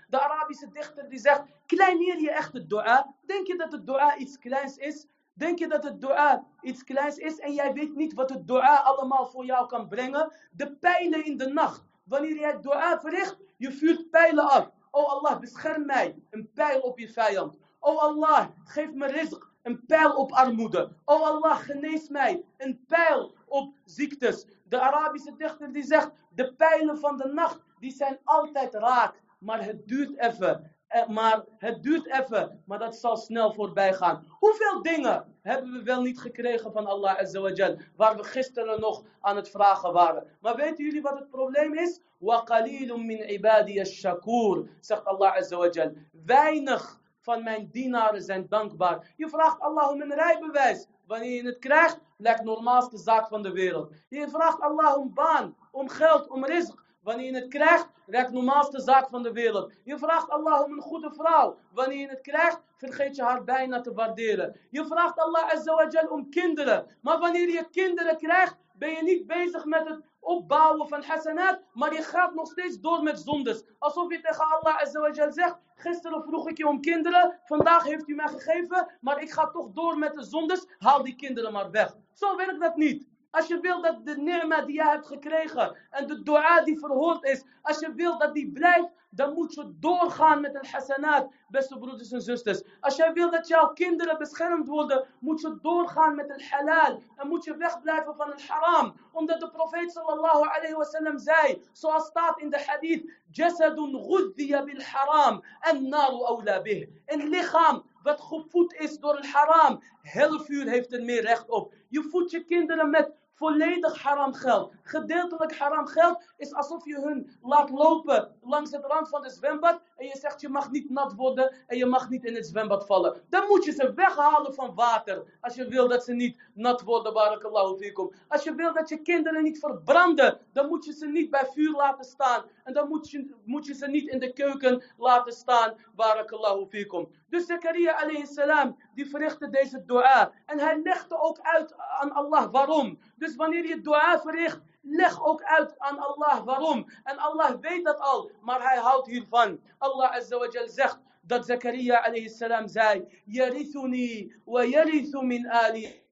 zegt, kleineer je echt het dua? Denk je dat het dua iets kleins is? Denk je dat het dua iets kleins is en jij weet niet wat het dua allemaal voor jou kan brengen? De pijlen in de nacht. Wanneer jij dua verricht, je vuurt pijlen af. Oh Allah, bescherm mij. Een pijl op je vijand. Oh Allah, geef me rizq. Een pijl op armoede. Oh Allah, genees mij. Een pijl op ziektes. De Arabische dichter die zegt, de pijlen van de nacht, die zijn altijd raak. maar het duurt even. Eh, maar het duurt even, maar dat zal snel voorbij gaan. Hoeveel dingen hebben we wel niet gekregen van Allah Azawajal, waar we gisteren nog aan het vragen waren. Maar weten jullie wat het probleem is? وَقَلِيلٌ مِّنْ عِبَادِيَ الشَّكُورِ zegt Allah Azawajal. Weinig van mijn dienaren zijn dankbaar. Je vraagt Allah om een rijbewijs. Wanneer je het krijgt, lijkt de normaalste zaak van de wereld. Je vraagt Allah om baan, om geld, om rizq. Wanneer je het krijgt, de normaalste zaak van de wereld. Je vraagt Allah om een goede vrouw. Wanneer je het krijgt, vergeet je haar bijna te waarderen. Je vraagt Allah Azawajal om kinderen. Maar wanneer je kinderen krijgt, ben je niet bezig met het opbouwen van hasanat, maar je gaat nog steeds door met zondes. Alsof je tegen Allah Azawajal zegt, gisteren vroeg ik je om kinderen, vandaag heeft u mij gegeven, maar ik ga toch door met de zondes, haal die kinderen maar weg. Zo werkt dat niet. Als je wil dat de ni'ma die je hebt gekregen en de dua die verhoord is, als je wil dat die blijft, dan moet je doorgaan met een hasanat, beste broeders en zusters. Als jij wil dat jouw kinderen beschermd worden, moet je doorgaan met een halal. En moet je wegblijven van een haram. Omdat de profeet sallallahu alayhi wasallam zei, zoals staat in de hadith, jasadun ghudhiya bil haram en naru awla bih. Een lichaam wat gevoed is door een haram, hellvuur heeft er meer recht op. Je voedt je kinderen met volledig haram geld. Gedeeltelijk haram geld is alsof je hun laat lopen langs het rand van het zwembad en je zegt je mag niet nat worden en je mag niet in het zwembad vallen. Dan moet je ze weghalen van water als je wil dat ze niet nat worden, barakallahu fikum. Als je wil dat je kinderen niet verbranden, dan moet je ze niet bij vuur laten staan en dan moet je, moet je ze niet in de keuken laten staan, barakallahu fikum. Dus Zakaria alayhi salam, die verrichtte deze dua en hij legde ook uit aan Allah waarom. Dus wanneer je dua verricht, leg ook uit aan Allah waarom. En Allah weet dat al, maar hij houdt hiervan. Allah azawajal zegt dat Zakaria alayhi salam zei, Yarithuni wa yarithu min ali.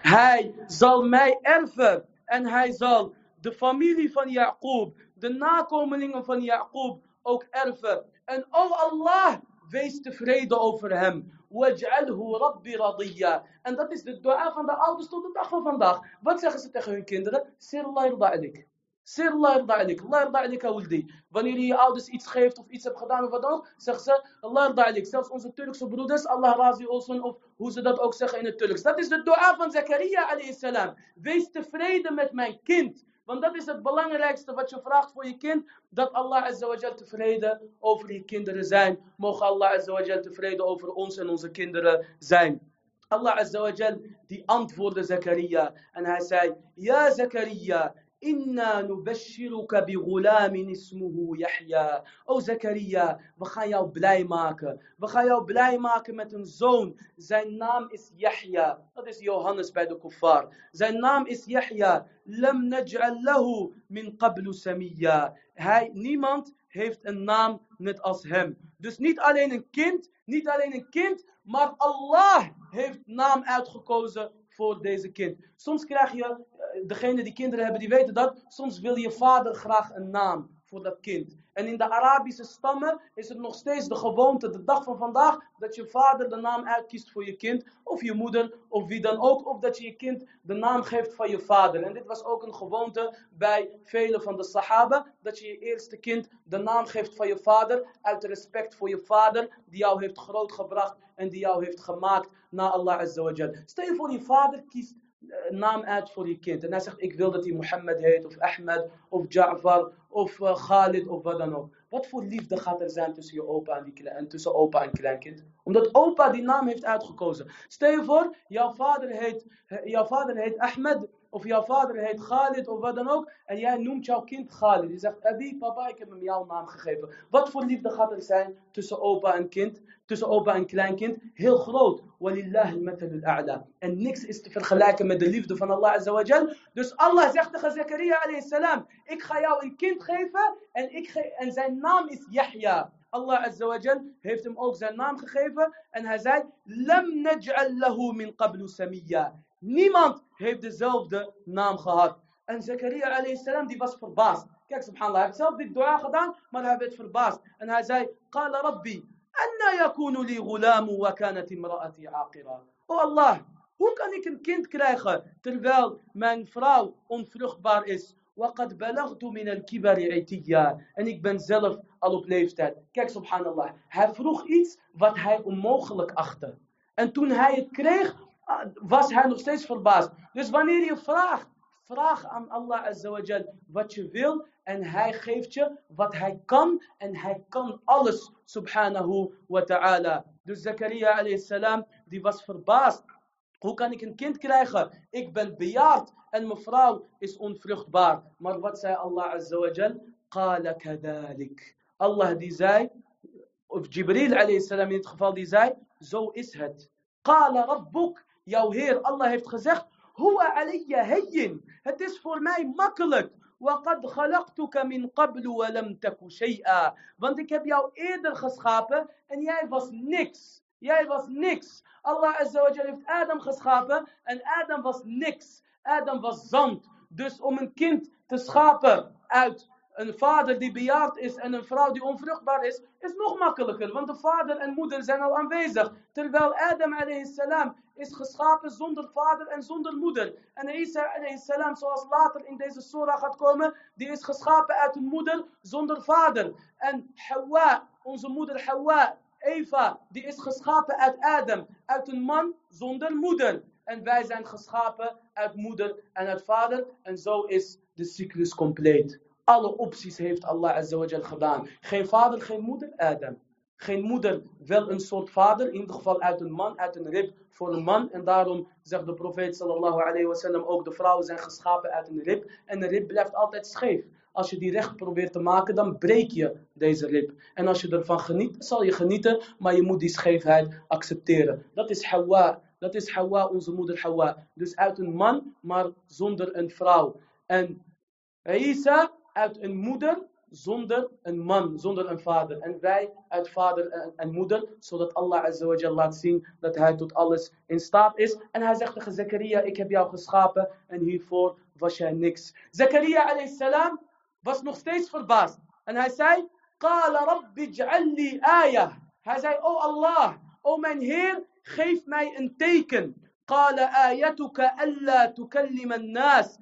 Hij zal mij erven en hij zal de familie van Jacob, de nakomelingen van Jacob ook erven. En o Allah, wees tevreden over hem. Waj'alhu rabbi radiyya. En dat is de dua van de ouders tot de dag van vandaag. Wat zeggen ze tegen hun kinderen? Sir Allah yarda alik. Sir alik awuldi. Wanneer je ouders iets geeft of iets hebt gedaan of wat dan zeggen ze Allah. Zelfs onze Turkse broeders, Allah razi olsun, of hoe ze dat ook zeggen in het Turks. Dat is de dua van Zakaria alayhi. Wees tevreden met mijn kind. Want dat is het belangrijkste wat je vraagt voor je kind. Dat Allah azawajal tevreden over je kinderen zijn. Mogen Allah azawajal tevreden over ons en onze kinderen zijn. Allah azawajal die antwoordde Zakaria. En hij zei, Ja Zakaria, Nubashiruka bi ghulamin ismuhu Yahya. O Zakaria, we gaan jou blij maken. We gaan jou blij maken met een zoon. Zijn naam is Yahya. Dat is Johannes bij de kuffar. Zijn naam is Yahya. Lam naj'al lahu min qablu samiyya. Hij, niemand heeft een naam net als hem. Dus niet alleen een kind, niet alleen een kind, maar Allah heeft naam uitgekozen voor deze kind. Soms krijg je, degene die kinderen hebben, die weten dat. Soms wil je vader graag een naam voor dat kind. En in de Arabische stammen is het nog steeds de gewoonte, de dag van vandaag, dat je vader de naam uitkiest voor je kind, of je moeder, of wie dan ook, of dat je je kind de naam geeft van je vader. En dit was ook een gewoonte bij vele van de Sahaba, dat je je eerste kind de naam geeft van je vader, uit respect voor je vader, die jou heeft grootgebracht en die jou heeft gemaakt na Allah Azza wa. Stel je voor je vader kiest naam uit voor je kind. En hij zegt, ik wil dat hij Mohammed heet, of Ahmed, of Ja'far, of uh, Khalid, of wat dan ook. Wat voor liefde gaat er zijn tussen je opa en, die, en tussen opa en kleinkind? Omdat opa die naam heeft uitgekozen. Stel je voor, jouw vader heet, jouw vader heet Ahmed, of jouw vader heet Khalid, of wat dan ook. En jij noemt jouw kind Khalid. Je zegt, Abi, papa, ik heb hem jouw naam gegeven. Wat voor liefde gaat er zijn tussen opa en kind? tussen opa en kleinkind heel groot. En niks is te vergelijken met de liefde van Allah azawajal. Dus Allah zegt tegen Zakaria alayhi salam, ik ga jou een kind geven en, ik en zijn naam is Yahya. Allah azawajal heeft hem ook zijn naam gegeven en hij zei, lam naj'al lahu min qablu samiyya. Niemand heeft dezelfde naam gehad. En Zakaria alayhi salam die was verbaasd. Kijk, subhanallah, hij heeft zelf dit dua gedaan, maar hij werd verbaasd. En hij zei, Qala Rabbi, أن يكون لي غلام وكانت امرأتي عاقرة Oh Allah, hoe kan ik een kind krijgen terwijl mijn vrouw onvruchtbaar is? وقد بلغت من الكبر عتيا en ik ben zelf al op leeftijd. Kijk, subhanallah. Hij vroeg iets wat hij onmogelijk achtte. En toen hij het kreeg, ah, was hij nog steeds verbaasd. Dus wanneer je vraagt, vraag aan Allah azawajal wat je wil en hij geeft je wat hij kan en hij kan alles subhanahu wa ta'ala. Dus Zakaria alayhi salam die was verbaasd. Hoe kan ik een kind krijgen? Ik ben bejaard en mijn vrouw is onvruchtbaar. Maar wat zei Allah azawajal? Qala kadalik. Allah die zei, of Jibril alayhi salam in dit geval die zei, zo is het. Qala rabbuk, jouw Heer, Allah heeft gezegd, huwa alayya hayyin. Het is voor mij makkelijk. وقد خلقتك من قبل ولم تك شيئا. Want ik heb jou eerder geschapen en jij was niks. Jij was niks. Allah Azza wa Jalla heeft Adam geschapen en Adam was niks. Adam was zand. Dus om een kind te schapen uit een vader die bejaard is en een vrouw die onvruchtbaar is, is nog makkelijker. Want de vader en moeder zijn al aanwezig. Terwijl Adam is geschapen zonder vader en zonder moeder. En Isa salam, zoals later in deze surah gaat komen, die is geschapen uit een moeder zonder vader. En Hawa, onze moeder Hawa, Eva, die is geschapen uit Adam, uit een man zonder moeder. En wij zijn geschapen uit moeder en uit vader. En zo is de cyclus compleet. Alle opties heeft Allah azawajal gedaan. Geen vader, geen moeder, Adam. Geen moeder, wel een soort vader, in ieder geval uit een man, uit een rib voor een man. En daarom zegt de profeet sallallahu alayhi wasallam ook, de vrouwen zijn geschapen uit een rib. En een rib blijft altijd scheef. Als je die recht probeert te maken, dan breek je deze rib. En als je ervan geniet, zal je genieten, maar je moet die scheefheid accepteren. Dat is Hawa. Dat is Hawa, onze moeder Hawa. Dus uit een man, maar zonder een vrouw. En Isa uit een moeder zonder een man, zonder een vader. En wij uit vader en, moeder, zodat Allah azawajal laat zien dat hij tot alles in staat is. En hij zegt tegen Zakaria, ik heb jou geschapen en hiervoor was jij niks. Zakaria alayhi was nog steeds verbaasd. En hij zei, Qala rabbi ij'alli ayah. Hij zei, oh Allah, oh mijn Heer, geef mij een teken. Qala ayatuka alla layalin sawiyya.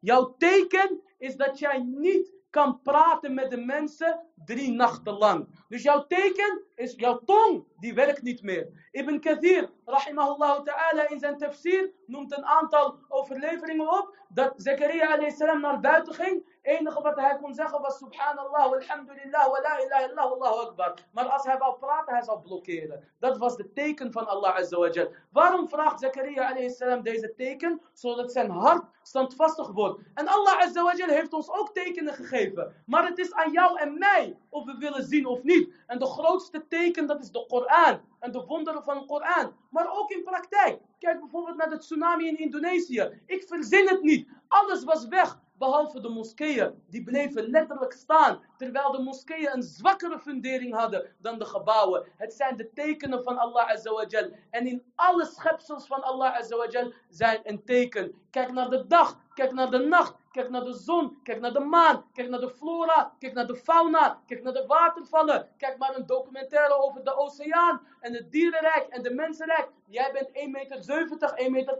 Jouw teken is dat jij niet kan praten met de mensen drie nachten lang. Dus jouw teken is jouw tong, die werkt niet meer. Ibn Kathir, rahimahullah ta'ala, in zijn tafsir noemt een aantal overleveringen op dat Zakaria salam naar buiten ging enige wat hij kon zeggen was subhanallah, alhamdulillah, wa la ilaha illallah, akbar. Maar als hij wou praten, hij zou blokkeren. Dat was het teken van Allah azawajal. Waarom vraagt Zakaria salam deze teken? Zodat zijn hart standvastig wordt. En Allah azawajal heeft ons ook tekenen gegeven. Maar het is aan jou en mij of we willen zien of niet. En de grootste teken, dat is de Koran. En de wonderen van de Koran. Maar ook in praktijk. Kijk bijvoorbeeld naar de tsunami in Indonesië. Ik verzin het niet. Alles was weg. Behalve de moskeeën, die bleven letterlijk staan. Terwijl de moskeeën een zwakkere fundering hadden dan de gebouwen. Het zijn de tekenen van Allah Azawajal. En in alle schepsels van Allah Azawajal zijn een teken. Kijk naar de dag, kijk naar de nacht, kijk naar de zon, kijk naar de maan, kijk naar de flora, kijk naar de fauna, kijk naar de watervallen. Kijk maar een documentaire over de oceaan en het dierenrijk en de mensenrijk. Jij bent 1,70 meter, 1,80 meter,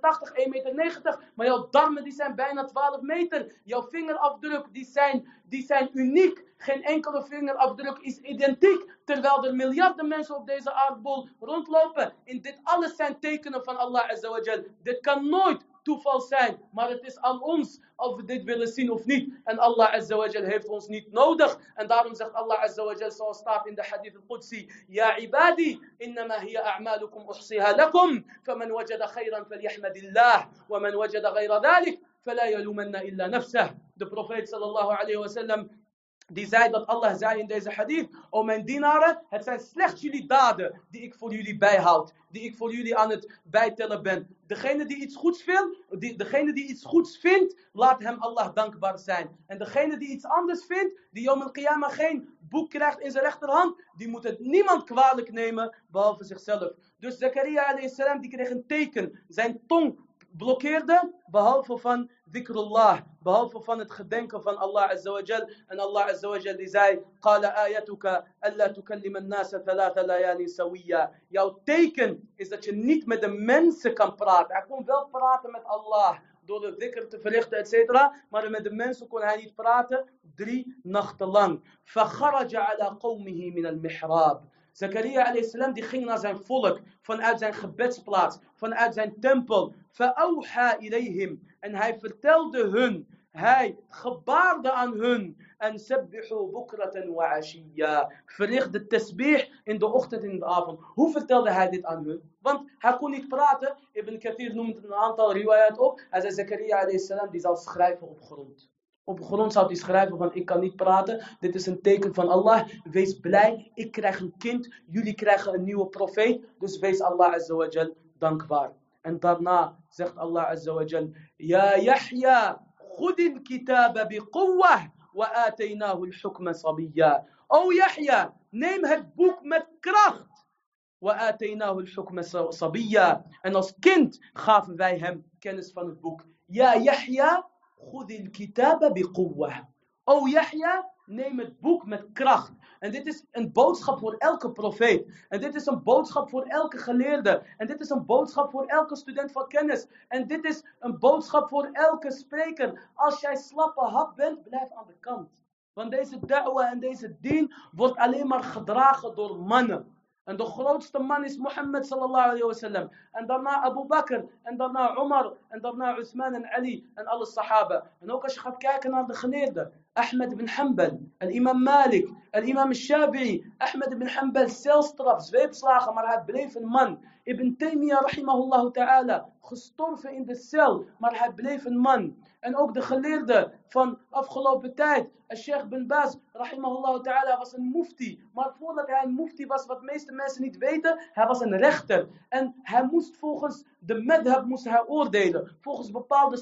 1,90 meter, maar jouw darmen die zijn bijna 12 meter. Jouw vingerafdruk die zijn, die zijn uniek. Geen enkele vingerafdruk is identiek. Terwijl er miljarden mensen op deze aardbol rondlopen. In dit alles zijn tekenen van Allah Azawajal. Dit kan nooit toeval zijn. Maar het is aan ons of we dit willen zien of niet. En Allah Azawajal heeft ons niet nodig. En daarom zegt Allah Azawajal zoals staat in de hadith al-Qudsi. Ja ibadi, innama hiya a'malukum uhsiha lakum. Faman wajada khayran falyahmadillah. Waman wajada ghayra dhalik. فلا يلومن إلا نفسه. De profeet sallallahu alayhi wa sallam die zei dat Allah zei in deze hadith, o mijn dienaren, het zijn slechts jullie daden die ik voor jullie bijhoud, die ik voor jullie aan het bijtellen ben. Degene die iets goeds vindt, die, degene die iets goeds vindt, laat hem Allah dankbaar zijn. En degene die iets anders vindt, die Yom al-Qiyamah geen boek krijgt in zijn rechterhand, die moet het niemand kwalijk nemen, behalve zichzelf. Dus Zakaria salam die kreeg een teken. Zijn tong blokkeerde, behalve van dhikrullah, behalve van het gedenken van Allah azawajal. En Allah azawajal die zei, qala ayatuka alla tukallim an-nasa thalatha layali sawiya. Jouw teken is dat je niet met de mensen kan praten. Hij kon wel praten met Allah, door de dhikr te verrichten, etc. Maar met de mensen kon hij niet praten, drie nachten lang. فَخَرَجَ عَلَى قَوْمِهِ مِنَ الْمِحْرَابِ Zakaria a.s. die ging naar zijn volk, vanuit zijn gebedsplaats, vanuit zijn tempel. Ilayhim. En hij vertelde hun, hij gebaarde aan hun. En sabbihu bukratan wa ashiya. Verricht de tasbih in de ochtend en in de avond. Hoe vertelde hij dit aan hun? Want hij kon niet praten. Ibn Kathir noemt een aantal riwayat op. Hij zei, Zakaria a.s. die zal schrijven op grond op grond zou hij schrijven van ik kan niet praten. Dit is een teken van Allah. Wees blij. Ik krijg een kind. Jullie krijgen een nieuwe profeet. Dus wees Allah azawajal dankbaar. En daarna zegt Allah azawajal. Ja Yahya. Goedin kitaba bi quwwah. Wa ataynahu al-hukma Sabiya. O Yahya. Neem het boek met kracht. Wa ataynahu al-hukma Sabiya. En als kind gaven wij hem kennis van het boek. Ja Yahya. Goedil kitaba بقوة. O Yahya, neem het boek met kracht. En dit is een boodschap voor elke profeet. En dit is een boodschap voor elke geleerde. En dit is een boodschap voor elke student van kennis. En dit is een boodschap voor elke spreker. Als jij slappe hap bent, blijf aan de kant. Want deze da'wah en deze dien wordt alleen maar gedragen door mannen. En de grootste man is Mohammed sallallahu alayhi wa sallam. En daarna Abu Bakr. En daarna Umar. En daarna Uthman en Ali. En alle sahaba. En ook als je gaat kijken naar de geleerden. Ahmed ibn Hanbal. En imam Malik. En imam Shafi'i. Ahmed ibn Hanbal celstraf, zweepslagen. Maar hij bleef een man. Ibn Taymiyyah rahimahullah ta'ala. Gestorven in de cel. Maar hij bleef een man. En ook de geleerden van afgelopen tijd. Sheikh bin Baz, rahimahullah ta'ala, was een mufti. Maar voordat hij een mufti was, wat de meeste mensen niet weten, hij was een rechter. En hij moest volgens de madhab moest hij oordelen. Volgens bepaalde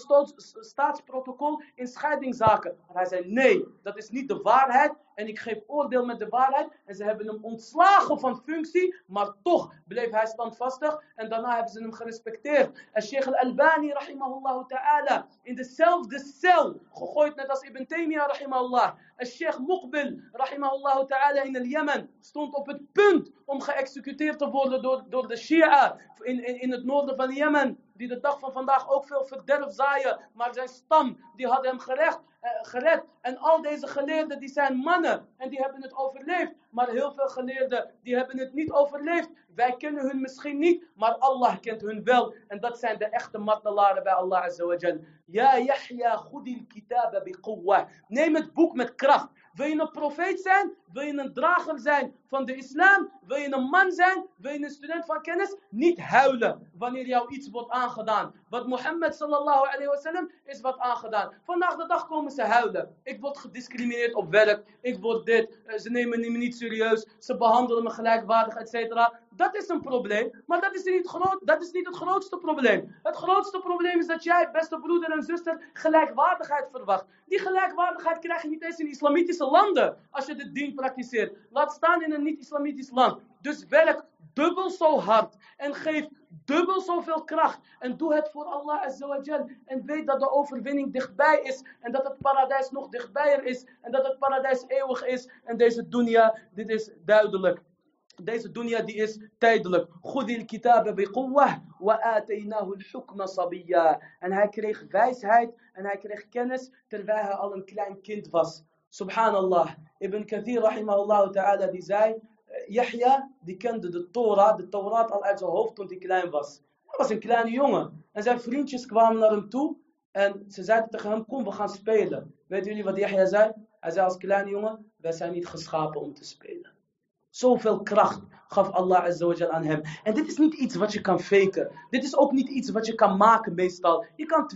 staatsprotocol in scheidingszaken. Maar hij zei, nee, dat is niet de waarheid. En ik geef oordeel met de waarheid. En ze hebben hem ontslagen van functie. Maar toch bleef hij standvastig. En daarna hebben ze hem gerespecteerd. En Sheikh al-Albani, rahimahullah ta'ala, in dezelfde cel gegooid, net als Ibn Taymiyyah, rahimahullah. En Sheikh Muqbil, rahimahullah ta'ala, in el Jemen, stond op het punt om geëxecuteerd te worden door, door de Shia in, in, in het noorden van Jemen. Die de dag van vandaag ook veel verderf zaaien. Maar zijn stam, die had hem gerecht, eh, gered. En al deze geleerden, die zijn mannen. En die hebben het overleefd. Maar heel veel geleerden, die hebben het niet overleefd. Wij kennen hun misschien niet, maar Allah kent hun wel. En dat zijn de echte martelaren bij Allah Azza wa Jal. Ja Yahya, khudil kitaba bi Neem het boek met kracht. Wil je een profeet zijn? Wil je een drager zijn van de islam? Wil je een man zijn? Wil je een student van kennis? Niet huilen wanneer jou iets wordt aangedaan. Wat Mohammed sallallahu alayhi wa sallam is wat aangedaan. Vandaag de dag komen ze huilen. Ik word gediscrimineerd op werk. Ik word dit. Eh, ze nemen me niet serieus. Ze behandelen me gelijkwaardig, etc. Dat is een probleem. Maar dat is, niet groot, dat is niet het grootste probleem. Het grootste probleem is dat jij, beste broeder en zuster, gelijkwaardigheid verwacht. Die gelijkwaardigheid krijg je niet eens in islamitische landen. Als je dit ding praktiseert. Laat staan in een niet-islamitisch land. Dus werk dubbel zo hard. En geef dubbel zoveel kracht. En doe het voor Allah Azawajal. En weet dat de overwinning dichtbij is. En dat het paradijs nog dichtbij is. En dat het paradijs eeuwig is. En deze dunya, dit is duidelijk. Deze dunya die is tijdelijk. Kitabe biquwwah wa al-hukma. En hij kreeg wijsheid en hij kreeg kennis terwijl hij al een klein kind was. Subhanallah. Ibn Kathir rahimahullah ta'ala die zei, Yahya die kende de Torah, de Torah al uit zijn hoofd toen hij klein was. Hij was een kleine jongen. En zijn vriendjes kwamen naar hem toe en ze zeiden tegen hem, kom we gaan spelen. Weten jullie wat Yahya zei? Hij zei als kleine jongen, wij zijn niet geschapen om te spelen. Zoveel kracht gaf Allah Azza aan hem. En dit is niet iets wat je kan faken. Dit is ook niet iets wat je kan maken meestal. Je kan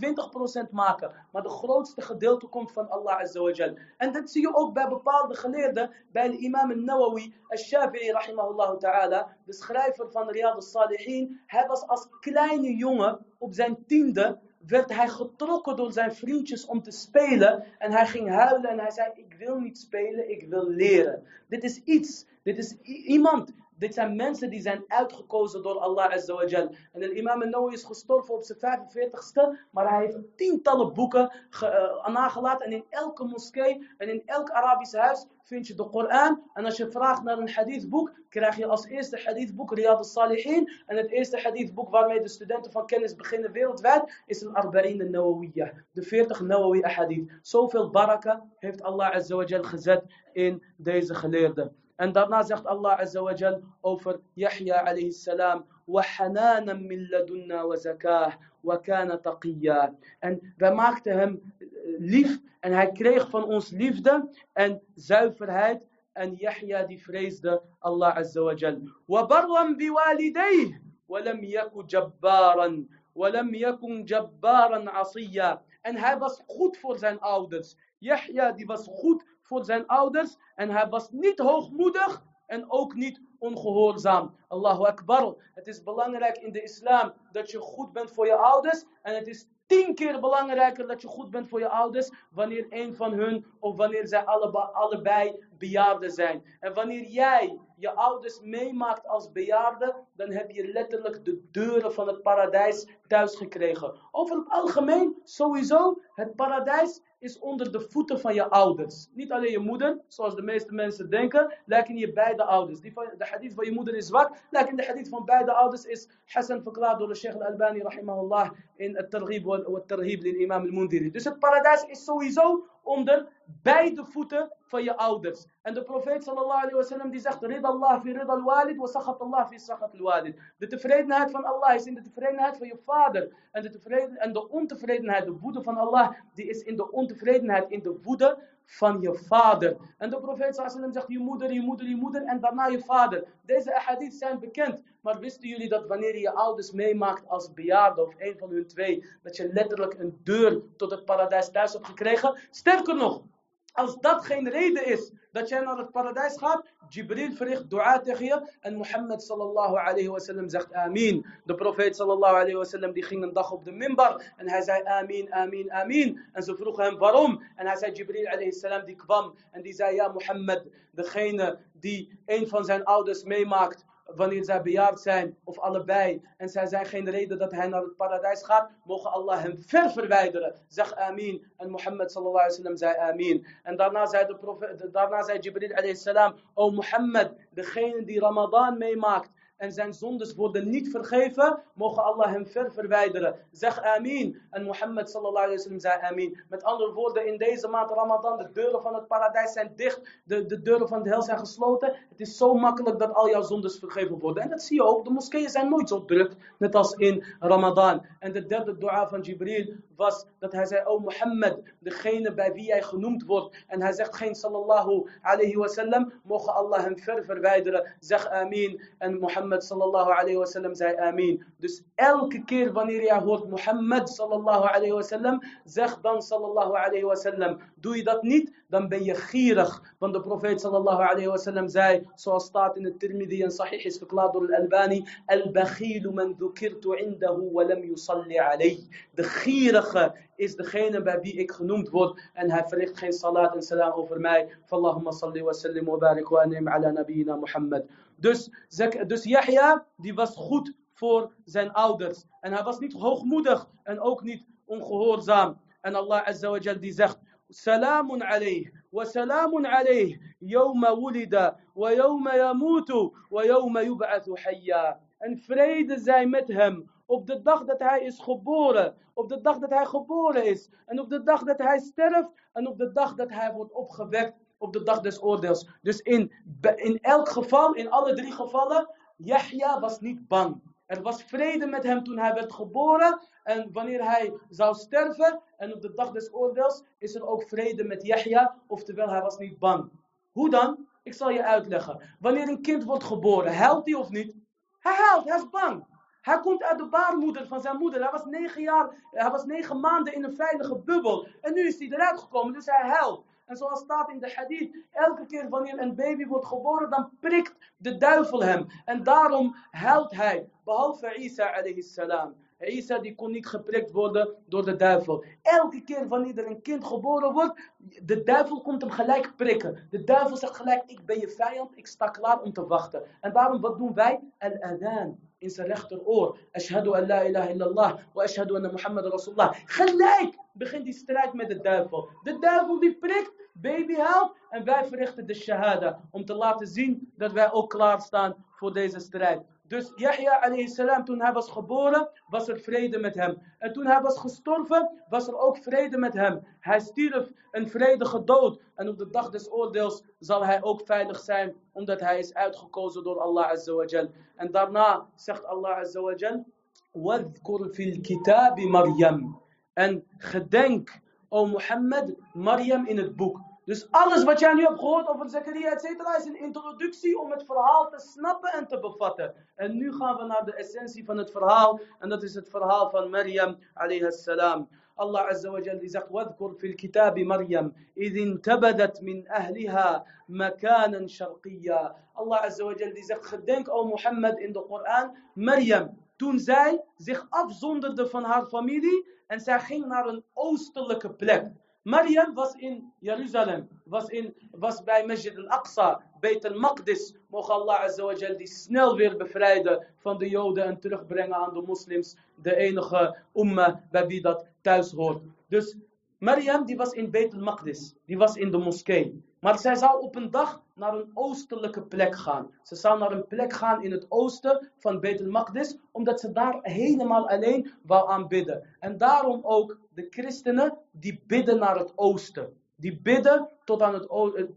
20% maken. Maar de grootste gedeelte komt van Allah Azza En dat zie je ook bij bepaalde geleerden. Bij de imam al-Nawawi, al-Shafi'i rahimahullah ta'ala. De schrijver van Riyad al-Salihin. Hij was als kleine jongen op zijn tiende werd hij getrokken door zijn vriendjes om te spelen. En hij ging huilen en hij zei, ik wil niet spelen, ik wil leren. Dit is iets, dit is iemand dit zijn mensen die zijn uitgekozen door Allah Azza wa Jal. En de imam al-Nawawi is gestorven op zijn 45ste, maar hij heeft tientallen boeken uh, nagelaten. En in elke moskee en in elk Arabisch huis vind je de Koran. En als je vraagt naar een hadithboek, krijg je als eerste hadithboek Riyad al-Salihin. En het eerste hadithboek waarmee de studenten van kennis beginnen wereldwijd is een Arba'in al-Nawawiyah. De 40 Nawawi ahadith. Zoveel baraka heeft Allah Azza wa Jal gezet in deze geleerden. En daarna zegt Allah Azza wa Jal over Yahya alayhi salam. وحنانا من لدنا وزكاه وكان تقيا. En wij maakten hem lief en hij kreeg van ons liefde en zuiverheid. En Yahya die vreesde Allah Azza wa Jal. وبرا بوالديه ولم يكن جبارا ولم يكن جبارا عصيا. En hij was goed voor zijn ouders. Yahya die was goed voor zijn ouders en hij was niet hoogmoedig en ook niet ongehoorzaam. Allahu Akbar. Het is belangrijk in de islam dat je goed bent voor je ouders en het is tien keer belangrijker dat je goed bent voor je ouders wanneer een van hun of wanneer zij allebei bejaarden zijn. En wanneer jij je ouders meemaakt als bejaarde, dan heb je letterlijk de deuren van het paradijs thuis gekregen. Over het algemeen, sowieso, het paradijs is onder de voeten van je ouders. Niet alleen je moeder, zoals de meeste mensen denken, lekker je beide ouders. Die van, de hadith van je moeder is zwak, lekker de hadith van beide ouders is Hassan verklaard door de Sheikh al-Albani, rahimahullah, in het Targhib wa Targhib in Imam al-Mundiri. Dus het paradijs is sowieso onder beide voeten van je ouders. En de profeet sallallahu alayhi wa sallam die zegt, Rid Allah fi rid al-walid wa sakhat Allah fi sakhat al-walid. De tevredenheid van Allah is in de tevredenheid van je vader. En de, tevreden, en de ontevredenheid, de woede van Allah, die is in de ontevredenheid, in de woede van je vader. En de profeet sallam zegt je moeder, je moeder, je moeder en daarna je vader. Deze ahadith zijn bekend. Maar wisten jullie dat wanneer je je ouders meemaakt als bejaarde of een van hun twee, dat je letterlijk een deur tot het paradijs thuis hebt gekregen? Sterker nog, als dat geen reden is dat jij naar het paradijs gaat, Jibril verricht dua tegen je en Mohammed sallallahu alayhi wasallam zegt amin. De profeet sallallahu alayhi wasallam die ging een dag op de minbar en hij zei amin, amin, amin. En ze vroegen hem waarom. En hij zei Jibril alayhi salam die kwam en die zei ja Mohammed, degene die een van zijn ouders meemaakt wanneer zij bejaard zijn, of allebei, en zij zijn geen reden dat hij naar het paradijs gaat, mogen Allah hem ver verwijderen. Zeg amin. En Mohammed sallallahu alaihi wasallam zei amin. En daarna zei, de daarna zei Jibril alayhi salam, o Mohammed, degene die Ramadan meemaakt, en zijn zondes worden niet vergeven, mogen Allah hem ver verwijderen. Zeg amin. En Mohammed sallallahu alayhi wa sallam zei amin. Met andere woorden, in deze maand Ramadan, de deuren van het paradijs zijn dicht, de, de deuren van de hel zijn gesloten. Het is zo makkelijk dat al jouw zondes vergeven worden. En dat zie je ook, de moskeeën zijn nooit zo druk, net als in Ramadan. En de derde dua van Jibril was dat hij zei, oh Mohammed, degene bij wie jij genoemd wordt. En hij zegt geen sallallahu alayhi wa sallam, mogen Allah hem ver verwijderen. Zeg amin. En Mohammed Mohammed sallallahu alayhi wa sallam zei amin. Dus elke keer wanneer jij hoort Mohammed sallallahu alayhi wa sallam, zeg dan sallallahu alayhi wa sallam. Doe je dat niet, dan ben je gierig. Want de profeet sallallahu alayhi wa sallam zei, zoals staat in het Tirmidhi en Sahih is verklaard door Al-Albani, Al-Bakhilu man dhukirtu indahu wa lam yusalli alayhi. De gierige is degene bij wie ik genoemd word en hij verricht geen salat en salam over mij. Fallahumma salli wa sallim wa barik wa anim ala nabiyyina Muhammad. Dus, dus Yahya, die was goed voor zijn ouders. En hij was niet hoogmoedig en ook niet ongehoorzaam. En Allah Azza wa Jal die zegt, Salamun alayh, wa salamun alayh, yawma wulida, wa yawma yamutu, wa yawma yub'athu hayya. En vrede zij met hem op de dag dat hij is geboren, op de dag dat hij geboren is, en op de dag dat hij sterft, en op de dag dat hij wordt opgewekt op de dag des oordeels. Dus in, in elk geval, in alle drie gevallen, Yahya was niet bang. Er was vrede met hem toen hij werd geboren en wanneer hij zou sterven. En op de dag des oordeels is er ook vrede met Yahya, oftewel hij was niet bang. Hoe dan? Ik zal je uitleggen. Wanneer een kind wordt geboren, huilt hij of niet? Hij huilt, hij is bang. Hij komt uit de baarmoeder van zijn moeder. Hij was negen jaar, hij was negen maanden in een veilige bubbel. En nu is hij eruit gekomen, dus hij huilt. En zoals staat in de hadith, elke keer wanneer een baby wordt geboren, dan prikt de duivel hem. En daarom huilt hij, behalve Isa alayhi salam. Isa die kon niet geprikt worden door de duivel. Elke keer wanneer er een kind geboren wordt, de duivel komt hem gelijk prikken. De duivel zegt gelijk, ik ben je vijand, ik sta klaar om te wachten. En daarom, wat doen wij? Al-adhan in zijn rechteroor. Ashhadu an la ilaha illallah wa ashhadu anna Muhammad rasulullah. Gelijk begint die strijd met de duivel. De duivel die prikt, baby helpt en wij verrichten de shahada. Om te laten zien dat wij ook klaar staan voor deze strijd. Dus Yahya alayhi salam, toen hij was geboren, was er vrede met hem. En toen hij was gestorven, was er ook vrede met hem. Hij stierf een vredige dood. En op de dag des oordeels zal hij ook veilig zijn, omdat hij is uitgekozen door Allah azza wa jal. En daarna zegt Allah azza wa jal, وَذْكُرْ فِي الْكِتَابِ Maryam. En gedenk, o Mohammed, Maryam in het boek. Dus alles wat jij nu hebt gehoord over Zakaria, et cetera, is een introductie om het verhaal te snappen en te bevatten. En nu gaan we naar de essentie van het verhaal. En dat is het verhaal van Maryam, alayhi salam. Allah Azza wa Jal die zegt, وَذْكُرْ فِي الْكِتَابِ مَرْيَمْ إِذِ انْتَبَدَتْ مِنْ أَهْلِهَا مَكَانًا شَرْقِيًّا Allah Azza wa Jal die zegt, gedenk o Mohammed in de Koran, Maryam, toen zij zich afzonderde van haar familie en zij ging naar een oostelijke plek. Maryam was in Jeruzalem, was, in, was bij Masjid al-Aqsa, Beit al-Maqdis. Allah Azza wa Jal die snel weer bevrijden van de Joden en terugbrengen aan de moslims. De enige umma bij wie dat thuis hoort. Dus Maryam die was in Beit al-Maqdis, die was in de moskee. Maar zij zou op een dag naar een oostelijke plek gaan. Ze zou naar een plek gaan in het oosten van Beit omdat ze daar helemaal alleen wou aanbidden. En daarom ook de christenen die bidden naar het oosten. Die bidden tot aan het,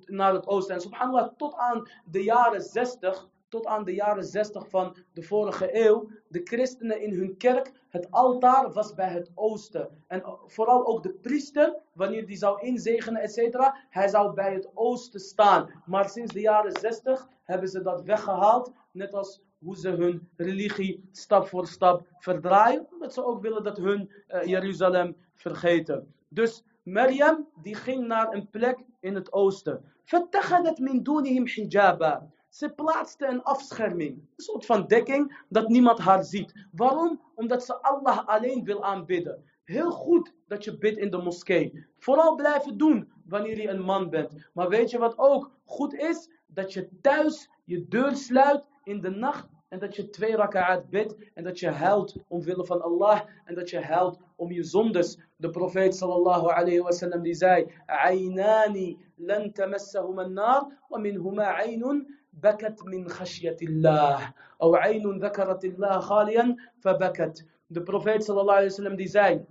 naar het oosten. En subhanallah, tot aan de jaren 60 tot aan de jaren 60 van de vorige eeuw, de christenen in hun kerk, het altaar was bij het oosten. En vooral ook de priester, wanneer die zou inzegenen, etc., hij zou bij het oosten staan. Maar sinds de jaren 60 hebben ze dat weggehaald, net als hoe ze hun religie stap voor stap verdraaien, omdat ze ook willen dat hun uh, Jeruzalem vergeten. Dus Maryam, die ging naar een plek in het oosten. فَاتَّخَذَتْ مِن دُونِهِمْ حِجَابًا ze plaatste een afscherming, een soort van dekking, dat niemand haar ziet. Waarom? Omdat ze Allah alleen wil aanbidden. Heel goed dat je bidt in de moskee. Vooral blijven doen wanneer je een man bent. Maar weet je wat ook goed is? Dat je thuis je deur sluit in de nacht en dat je twee raka'at bidt en dat je huilt omwille van Allah en dat je huilt om je zondes. De profeet sallallahu alayhi wa sallam die zei: "Aynani lan tamassahum an-nar wa minhuma 'aynun بكت من خشية الله أو عين ذكرت الله خاليا فبكت De profeet sallallahu alayhi wa sallam die zei,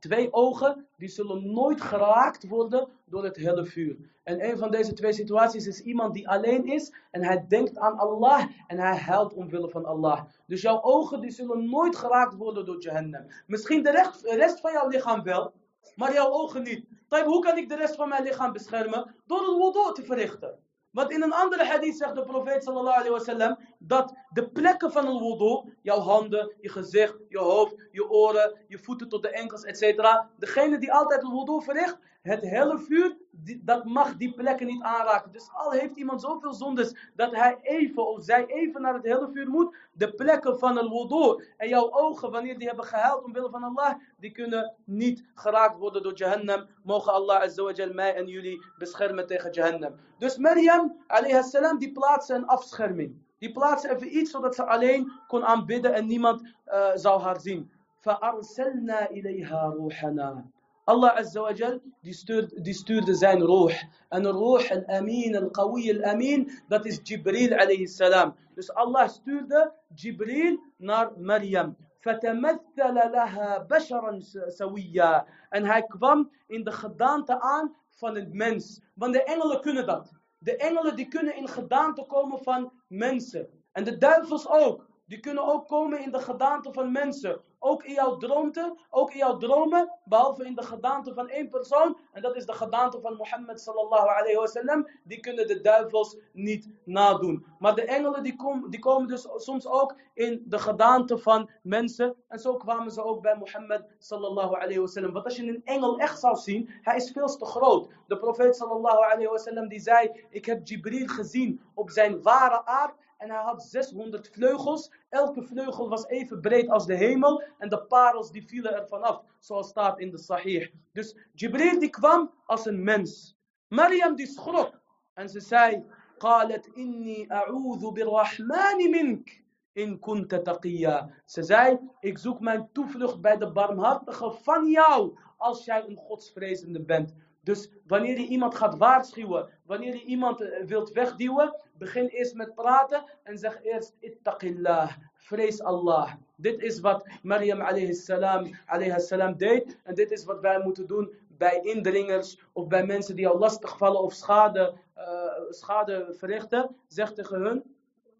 twee ogen die zullen nooit geraakt worden door het hele vuur. En een van deze twee situaties is iemand die alleen is en hij denkt aan Allah en hij huilt omwille van Allah. Dus jouw ogen die zullen nooit geraakt worden door Jahannam. Misschien de rest van jouw lichaam wel, maar jouw ogen niet. Hoe kan ik de rest van mijn lichaam beschermen? Door het wudu te verrichten. Want in een andere hadith zegt de profeet sallallahu alayhi wasallam dat de plekken van een wudu, jouw handen, je gezicht, je hoofd, je oren, je voeten tot de enkels, etc. Degene die altijd een wudu verricht, het hele vuur, dat mag die plekken niet aanraken. Dus al heeft iemand zoveel zondes dat hij even of zij even naar het hele vuur moet, de plekken van een wudu en jouw ogen, wanneer die hebben gehuild omwille van Allah, die kunnen niet geraakt worden door Jahannam. Mogen Allah azawajal mij en jullie beschermen tegen Jahannam. Dus Maryam, alayhi salam, die plaatste een afscherming. Die plaatste even iets zodat ze alleen kon aanbidden en niemand uh, zou haar zien. فأرسلنا إليها روحنا Allah Azza wa Jal, die stuurde, die stuurde zijn roh. En de roh, al-amin, al-qawi, al-amin, dat is Jibril alayhi salam. Dus Allah stuurde Jibril naar Maryam. فتمثل لها بشرا سويا. En hij kwam in de gedaante aan van een mens. Want de engelen kunnen dat. De engelen die kunnen in gedaante komen van mensen. En de duivels ook. Die kunnen ook komen in de gedaante van mensen. Ook in jouw droomte, ook in jouw dromen, behalve in de gedaante van één persoon. En dat is de gedaante van Mohammed sallallahu alayhi wa sallam. Die kunnen de duivels niet nadoen. Maar de engelen die, kom, die komen dus soms ook in de gedaante van mensen. En zo kwamen ze ook bij Mohammed sallallahu alayhi wa sallam. Want als je een engel echt zou zien, hij is veel te groot. De profeet sallallahu alayhi wa sallam die zei, ik heb Jibril gezien op zijn ware aard. En hij had 600 vleugels. Elke vleugel was even breed als de hemel. En de parels die vielen er vanaf. Zoals staat in de Sahih. Dus Jibril die kwam als een mens. Maryam die schrok. En ze zei. قالت إني أعوذ بالرحمن منك in kunta taqiyya. Ze zei, ik zoek mijn toevlucht bij de barmhartige van jou, als jij een godsvrezende bent. Dus wanneer je iemand gaat waarschuwen, wanneer je iemand eh, wilt wegduwen, begin eerst met praten en zeg eerst ittaqillah, vrees Allah. Dit is wat Maryam alayhi salam, deed en dit is wat wij moeten doen bij indringers of bij mensen die al lastig vallen of schade, uh, schade verrichten. Zeg tegen hun,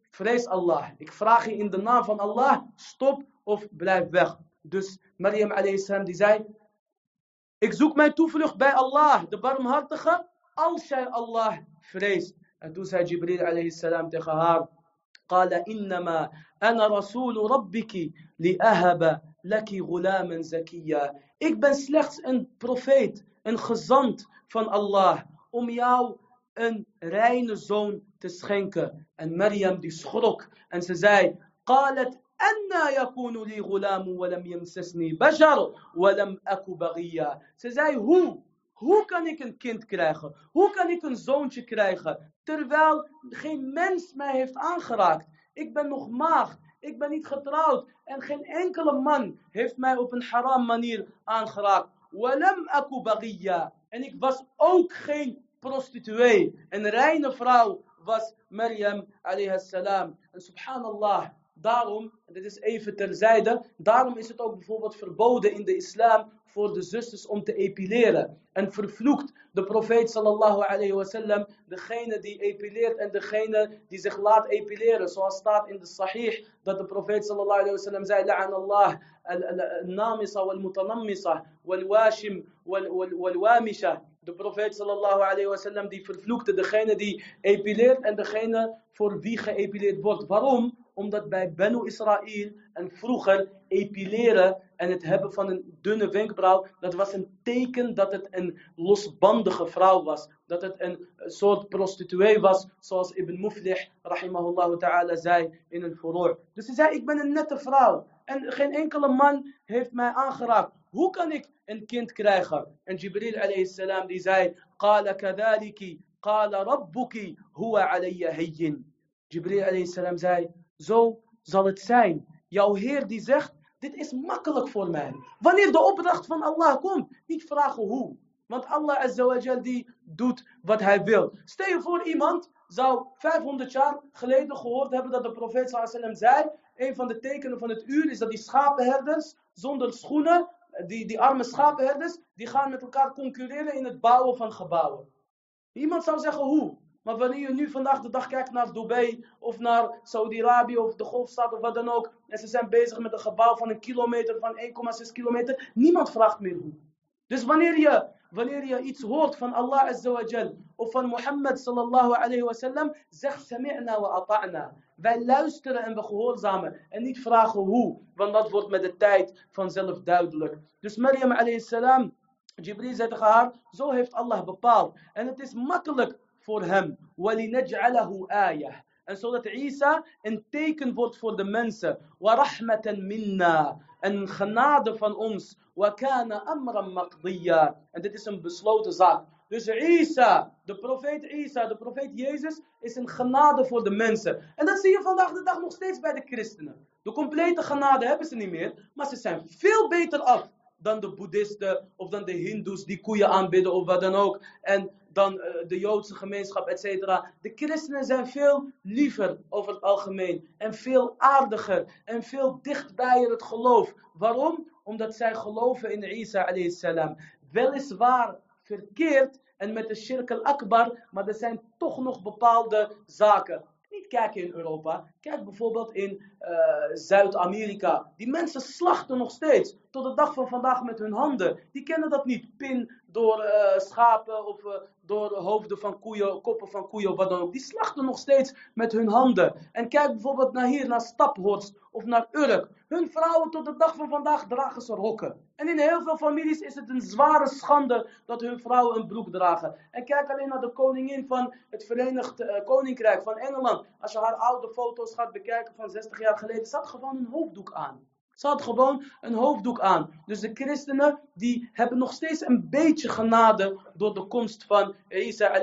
vrees Allah. Ik vraag je in de naam van Allah, stop of blijf weg. Dus Maryam alayhi die zei, ik zoek mijn toevlucht bij Allah, de barmhartige, als jij Allah vreest. أدوسها جبريل عليه السلام تخهار. قال إنما أنا رسول ربك لأهب لك غلاما زكيا. إك بن سلخت إن بروفيت إن خزنت فن الله أم ياو إن رين زون تسخنك أن مريم دي سخرك أن سزاي قالت أنا يكون لي غلام ولم يمسسني بشر ولم أك بغيا سزاي هو Hoe kan ik een kind krijgen? Hoe kan ik een zoontje krijgen? Terwijl geen mens mij heeft aangeraakt. Ik ben nog maagd. Ik ben niet getrouwd. En geen enkele man heeft mij op een haram manier aangeraakt. Walam aku. En ik was ook geen prostituee. Een reine vrouw was Maryam alayhi salam. En subhanallah. Daarom, dit is even terzijde, daarom is het ook bijvoorbeeld verboden in de islam voor de zusters om te epileren. En vervloekt de profeet sallallahu alayhi wasallam degene die epileert en degene die zich laat epileren. Zoals staat in de sahih dat de profeet sallallahu alayhi wasallam zei, la'an Allah al-namisa wal-mutanammisa wal-washim wal-wamisha. De profeet sallallahu alayhi wasallam die vervloekte degene die epileert en degene voor wie geëpileerd wordt. Waarom? Omdat bij Benu Israël en vroeger epileren en het hebben van een dunne wenkbrauw, dat was een teken dat het een losbandige vrouw was. Dat het een soort prostituee was, zoals Ibn Muflih, rahimahullah ta'ala, zei in een furor. Dus hij zei, ik ben een nette vrouw. En geen enkele man heeft mij aangeraakt. Hoe kan ik een kind krijgen? En Jibril alayhi salam die zei, قال كذلك قال ربك هو علي هين. Jibril alayhi salam zei, zo zal het zijn. Jouw Heer die zegt, dit is makkelijk voor mij. Wanneer de opdracht van Allah komt, niet vragen hoe. Want Allah azawajal die doet wat hij wil. Stel je voor iemand zou 500 jaar geleden gehoord hebben dat de profeet zei, een van de tekenen van het uur is dat die schapenherders zonder schoenen, die, die arme schapenherders, die gaan met elkaar concurreren in het bouwen van gebouwen. Iemand zou zeggen hoe? Maar wanneer je nu vandaag de dag kijkt naar Dubai of naar Saudi-Arabië of de Golfstad of wat dan ook. En ze zijn bezig met een gebouw van een kilometer, van 1,6 kilometer. Niemand vraagt meer hoe. Dus wanneer je, wanneer je iets hoort van Allah Azza of van Mohammed sallallahu alayhi wa sallam. Zeg sami'na wa ata'na. Wij luisteren en we gehoorzamen. En niet vragen hoe. Want dat wordt met de tijd vanzelf duidelijk. Dus Maryam alayhi salam. Jibril zei haar, zo heeft Allah bepaald. En het is makkelijk voor hem. وَلِنَجْعَلَهُ آيَةً En zodat Isa een teken wordt voor de mensen. وَرَحْمَةً minna. Een genade van ons. وَكَانَ أَمْرًا مَقْضِيًّا. En dit is een besloten zaak. Dus Isa, de profeet Isa, de profeet Jezus, is een genade voor de mensen. En dat zie je vandaag de dag nog steeds bij de christenen. De complete genade hebben ze niet meer, maar ze zijn veel beter af dan de boeddhisten of dan de hindoes die koeien aanbidden of wat dan ook. En dan uh, de Joodse gemeenschap, et cetera. De christenen zijn veel liever over het algemeen. En veel aardiger. En veel dichtbij het geloof. Waarom? Omdat zij geloven in Isa alayhi salam. Weliswaar verkeerd en met de shirk al-akbar, maar er zijn toch nog bepaalde zaken. Niet kijken in Europa. Kijk bijvoorbeeld in uh, Zuid-Amerika. Die mensen slachten nog steeds. Tot de dag van vandaag met hun handen. Die kennen dat niet. Pin door uh, schapen of uh, door hoofden van koeien, koppen van koeien of wat dan ook. Die slachten nog steeds met hun handen. En kijk bijvoorbeeld naar hier, naar Staphorst of naar Urk. Hun vrouwen tot de dag van vandaag dragen ze rokken. En in heel veel families is het een zware schande dat hun vrouwen een broek dragen. En kijk alleen naar de koningin van het Verenigd uh, Koninkrijk van Engeland. Als je haar oude foto's gaat bekijken van 60 jaar geleden, had gewoon een hoofddoek aan. Ze had gewoon een hoofddoek aan. Dus de christenen die hebben nog steeds een beetje genade door de komst van Isa.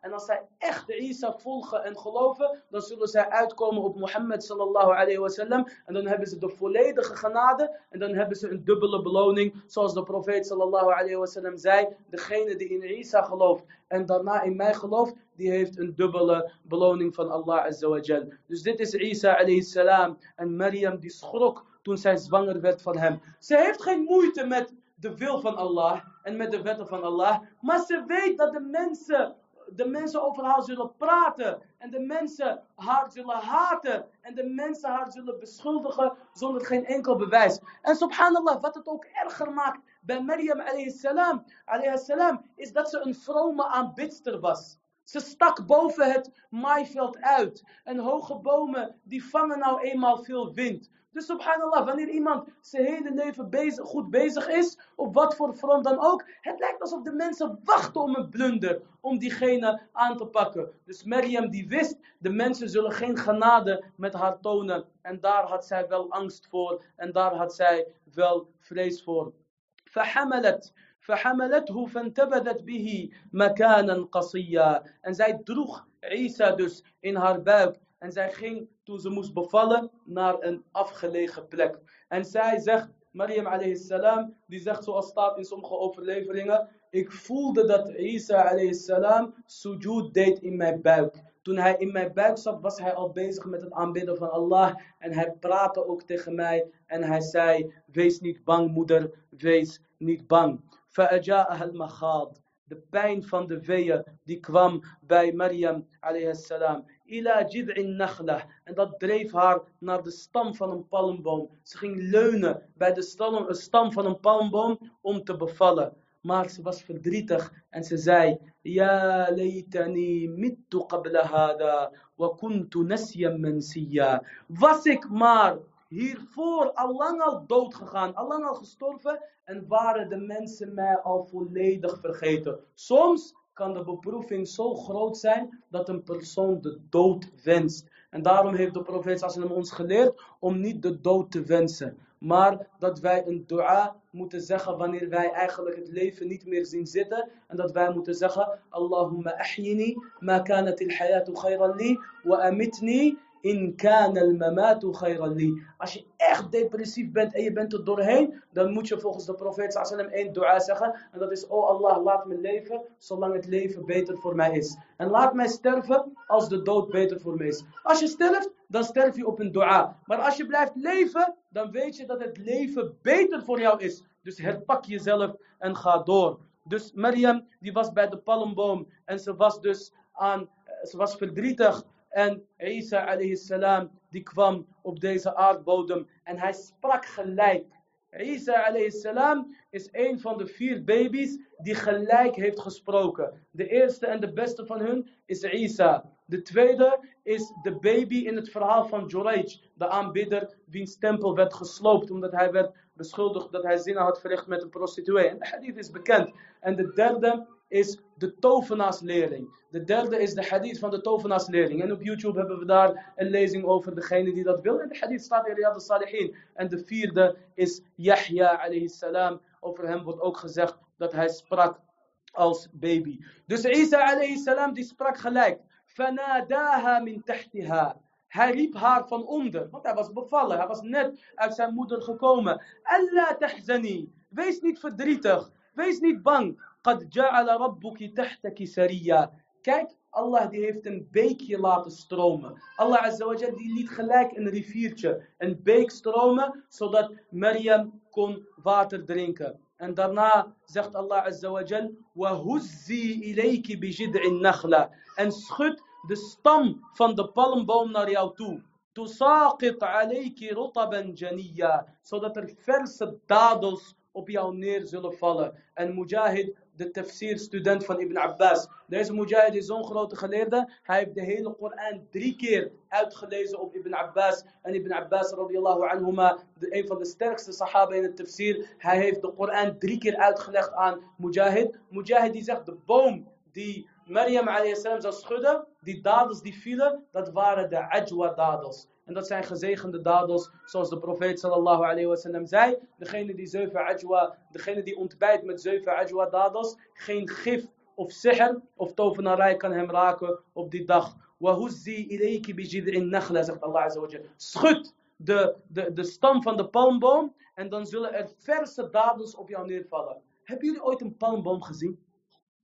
En als zij echt Isa volgen en geloven, dan zullen zij uitkomen op Mohammed sallallahu alayhi wasallam. En dan hebben ze de volledige genade en dan hebben ze een dubbele beloning. Zoals de profeet sallallahu alayhi wasallam zei, degene die in Isa gelooft en daarna in mij gelooft, die heeft een dubbele beloning van Allah azza. Dus dit is Isa alayhi en Maryam die schrok toen zij zwanger werd van hem. Ze heeft geen moeite met de wil van Allah en met de wetten van Allah. Maar ze weet dat de mensen, de mensen over haar zullen praten. En de mensen haar zullen haten. En de mensen haar zullen beschuldigen zonder geen enkel bewijs. En subhanallah, wat het ook erger maakt bij Maryam salam, salam is dat ze een vrome aanbidster was. Ze stak boven het maaiveld uit. En hoge bomen die vangen nou eenmaal veel wind. Dus subhanallah, wanneer iemand zijn hele leven bezig, goed bezig is, op wat voor front dan ook, het lijkt alsof de mensen wachten om een blunder, om diegene aan te pakken. Dus Maryam die wist, de mensen zullen geen genade met haar tonen. En daar had zij wel angst voor en daar had zij wel vrees voor. فحملت فحملته فانتبذت به مكانا قصيا en zij droeg Isa dus in haar buik en zij ging toen ze moest bevallen naar een afgelegen plek. En zij zegt, Maryam alayhi salam, die zegt zoals staat in sommige overleveringen, ik voelde dat Isa alayhi salam sujud deed in mijn buik. Toen hij in mijn buik zat, was hij al bezig met het aanbidden van Allah. En hij praatte ook tegen mij. En hij zei, wees niet bang moeder, wees niet bang. فأجاءها المخاض de pijn van de weeën die kwam bij Maryam alayhi salam. Ila jid'in nakhla. En dat dreef haar naar de stam van een palmboom. Ze ging leunen bij de stam, van een palmboom om te bevallen. Maar ze was verdrietig en ze zei: Ja, mittu hada wa kuntu nasyan mansiya. Was ik maar hiervoor allang al dood gegaan, allang al gestorven en waren de mensen mij al volledig vergeten. Soms kan de beproeving zo groot zijn dat een persoon de dood wenst. En daarom heeft de profeet sallam ons geleerd om niet de dood te wensen. Maar dat wij een dua moeten zeggen wanneer wij eigenlijk het leven niet meer zien zitten. En dat wij moeten zeggen, Allahumma ahyini ma kanat il hayatu khayran li wa amitni in kana al-mamatu khayran li. Als je echt depressief bent en je bent er doorheen, dan moet je volgens de profeet sallam één dua zeggen. En dat is, oh Allah, laat me leven zolang het leven beter voor mij is. En laat mij sterven als de dood beter voor mij is. Als je sterft, dan sterf je op een dua. Maar als je blijft leven, dan weet je dat het leven beter voor jou is. Dus herpak jezelf en ga door. Dus Maryam, die was bij de palmboom en ze was dus aan, ze was verdrietig en Isa alayhi salam, die kwam op deze aardbodem en hij sprak gelijk. Isa alayhi salam is een van de vier baby's die gelijk heeft gesproken. De eerste en de beste van hun is Isa. De tweede is de baby in het verhaal van Juraj, de aanbidder wiens tempel werd gesloopt omdat hij werd beschuldigd dat hij zinnen had verricht met een prostituee. En de hadith is bekend. En de derde is de tovenaarsleerling. De derde is de hadith van de tovenaarsleerling. En op YouTube hebben we daar een lezing over, degene die dat wil. En de hadith staat in Riyad al-Salihin. En de vierde is Yahya alayhi salam. Over hem wordt ook gezegd dat hij sprak als baby. Dus Isa alayhi salam die sprak gelijk. Fanadaha min tahtiha. Hij riep haar van onder, want hij was bevallen. Hij was net uit zijn moeder gekomen. Allah tahzani. Wees niet verdrietig. Wees niet bang. قد جعل ربك تحتك سريا. Kijk, Allah die heeft een beekje laten stromen. Allah azawajal die liet gelijk een riviertje, een beek stromen, zodat Maryam kon water drinken. En daarna zegt Allah azawajal, وَهُزِّي إِلَيْكِ بِجِدْعِ النَّخْلَ En schud de stam van de palmboom naar jou toe. تُسَاقِطْ عَلَيْكِ رُطَبًا جَنِيًّا Zodat er verse dadels op jou neer zullen vallen. En Mujahid de tafsir-student van Ibn Abbas. Deze Mujahid is zo'n grote geleerde. Hij heeft de hele Koran drie keer uitgelezen op Ibn Abbas. En Ibn Abbas, radiyallahu anhuma, een van de sterkste sahaba in het tafsir. Hij heeft de Koran drie keer uitgelegd aan Mujahid. Mujahid die zegt, de boom die Maryam salam zou schudden, die dadels die vielen, dat waren de ajwa dadels. En dat zijn gezegende dadels, zoals de profeet sallallahu alayhi wasallam zei. Degene die zeven ajwa, degene die ontbijt met zeven ajwa dadels, geen gif of sihr of tovenarij kan hem raken op die dag. Wahuzzi ilayki bijid'in nakhla, zegt Allah azza Schud de, de, de stam van de palmboom en dan zullen er verse dadels op jou neervallen. Hebben jullie ooit een palmboom gezien?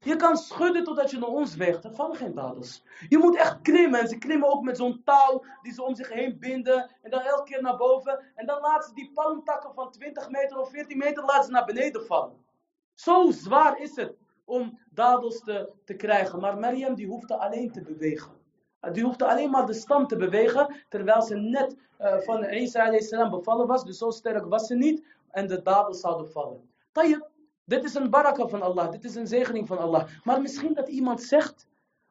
Je kan schudden totdat je naar ons weegt. Er vallen geen dadels. Je moet echt klimmen. En ze klimmen ook met zo'n touw die ze om zich heen binden. En dan elke keer naar boven. En dan laten ze die palmtakken van 20 meter of 14 meter laten ze naar beneden vallen. Zo zwaar is het om dadels te, te krijgen. Maar Maryam die hoefde alleen te bewegen. Die hoefde alleen maar de stam te bewegen. Terwijl ze net uh, van Isa salam bevallen was. Dus zo sterk was ze niet. En de dadels zouden vallen. Tayyip. Dit is een baraka van Allah, dit is een zegening van Allah. Maar misschien dat iemand zegt,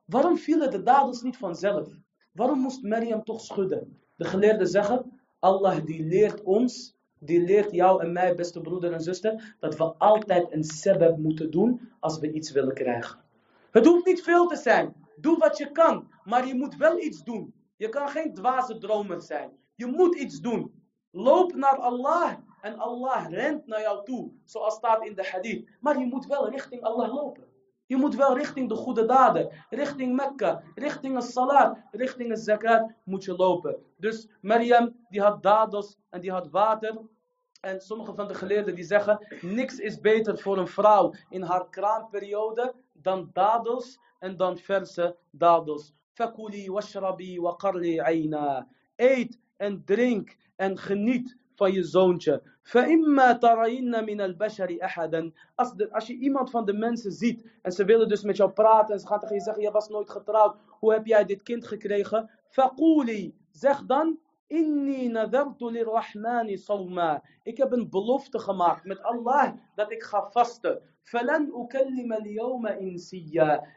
waarom vielen de dadels niet vanzelf? Waarom moest Maryam toch schudden? De geleerden zeggen, Allah die leert ons, die leert jou en mij, beste broeder en zuster, dat we altijd een sebab moeten doen als we iets willen krijgen. Het hoeft niet veel te zijn. Doe wat je kan, maar je moet wel iets doen. Je kan geen dwaze dromer zijn. Je moet iets doen. Loop naar Allah en Allah rent naar jou toe, zoals staat in de hadith. Maar je moet wel richting Allah lopen. Je moet wel richting de goede daden, richting Mekka, richting het salat, richting het zakat moet je lopen. Dus Maryam die had dadels en die had water. En sommige van de geleerden die zeggen, niks is beter voor een vrouw in haar kraamperiode dan dadels en dan verse dadels. Fakuli washrabi wa aina. Eet en drink en geniet van je zoontje. Als, je iemand van de mensen ziet en ze willen dus met jou praten en ze gaan tegen je zeggen, je was nooit getrouwd, hoe heb jij dit kind gekregen? Faquli, zeg dan, Inni. Ik heb een belofte gemaakt met Allah dat ik ga vasten.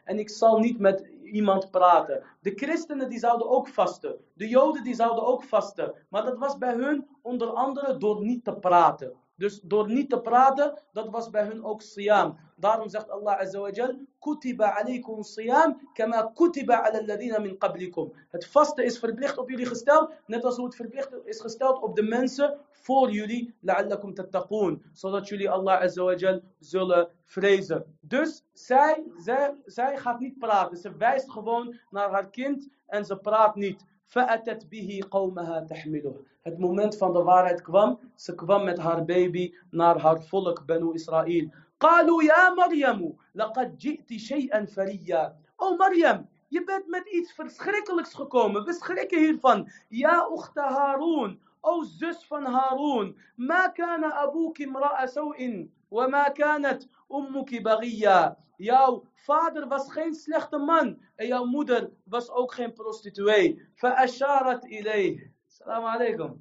En ik zal niet met iemand praten. De christenen die zouden ook vasten. De joden die zouden ook vasten. Maar dat was bij hun onder andere door niet te praten. Dus door niet te praten, dat was bij hun ook siyam. Daarom zegt Allah Azza Kutiba alaykum siyam, kama kutiba ala alladhina min qablikum. Het vasten is verplicht op jullie gesteld, net als hoe het verplicht is gesteld op de mensen voor jullie, la'allakum tattaqoon. Zodat jullie Allah Azza zullen vrezen. Dus zij, zij, zij gaat niet praten. Ze wijst gewoon naar haar kind en ze praat niet. فأتت به قومها تحمله. Het moment van de waarheid kwam. Ze kwam met haar baby naar haar volk Benu Israël. قالوا يا مريم لقد جئت شيئا فريا. Oh Maryam, je bent met iets verschrikkelijks gekomen. We schrikken hiervan. Ja, ukhta Harun. O zus van Harun. ما كان أبوك امرأ سوء وما كانت أمك بغية. ياو فادر بس خين سلخت من؟ يا مدر بس أوك خين بروستيتوي. فأشارت إليه. السلام عليكم.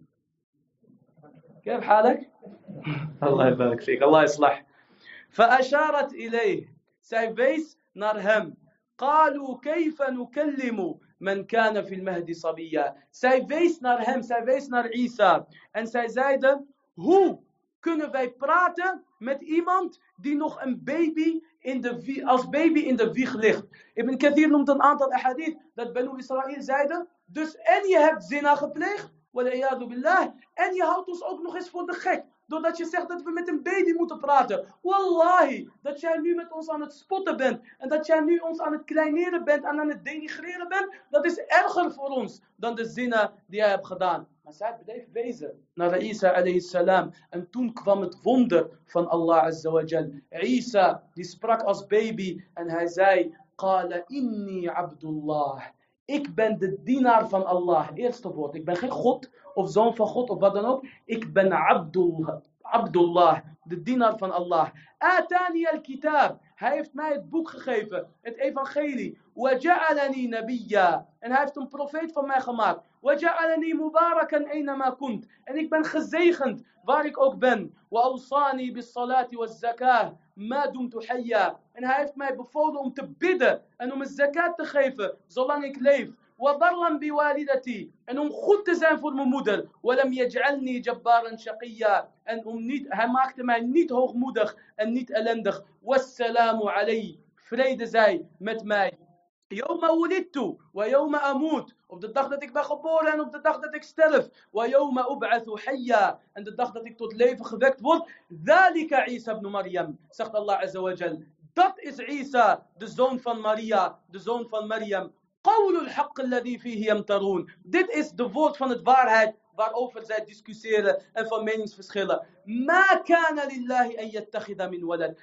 كيف حالك؟ الله يبارك فيك الله يصلح. فأشارت إليه. سايف بيس نرهم قالوا كيف نكلم من كان في المهد صبيا؟ سايف بيس نرهم سايف بيس نر عيسى. أن سايف زايدة هو kunnen wij praten met iemand die nog een baby in de, als baby in de wieg ligt. Ibn Kathir noemt een aantal ahadith dat Banu Israël zeiden. Dus en je hebt zina gepleegd. billah. En je houdt ons ook nog eens voor de gek. Doordat je zegt dat we met een baby moeten praten. Wallahi, dat jij nu met ons aan het spotten bent. En dat jij nu ons aan het kleineren bent en aan het denigreren bent. Dat is erger voor ons dan de zinnen die jij hebt gedaan. Maar zij bleef wezen naar Isa alayhi salam. En toen kwam het wonder van Allah azza jal. Isa, die sprak als baby en hij zei... Qala inni abdullah. Ik ben de dienaar van Allah. Eerste woord. Ik ben geen God of zoon van God of wat dan ook. Ik ben Abdullah, Abdullah de dienaar van Allah. Atani al-kitab. Hij heeft mij het boek gegeven, het evangelie. Waja'alani nabiyya. En hij heeft een profeet van mij gemaakt. Waja'alani mubarakan aynama kunt. En ik ben gezegend waar ik ook ben. Wa awsani bis salati wa zakah. Ma dumtu hayya. En hij heeft mij bevolen om te bidden en om een zakat te geven zolang ik leef. وبرا بوالدتي أن خدت زين فور مودر ولم يجعلني جبارا شقيا. أن امنيت هماكت ما نيت هوغ مودخ أن نيت ألندخ. والسلام علي فريد زاي مت ماي. يوم ولدت ويوم أموت. وبد دخلتك بخبول ان وبد دخلتك ستلف ويوم أبعث حيا. ان دخلتك تط ليف خذكت ذلك عيسى ابن مريم. سخط الله عز وجل. دات از عيسى ذا زون فان ماريا ذا زون فان مريم Dit is de woord van het waarheid waarover zij discussiëren en van meningsverschillen. Min.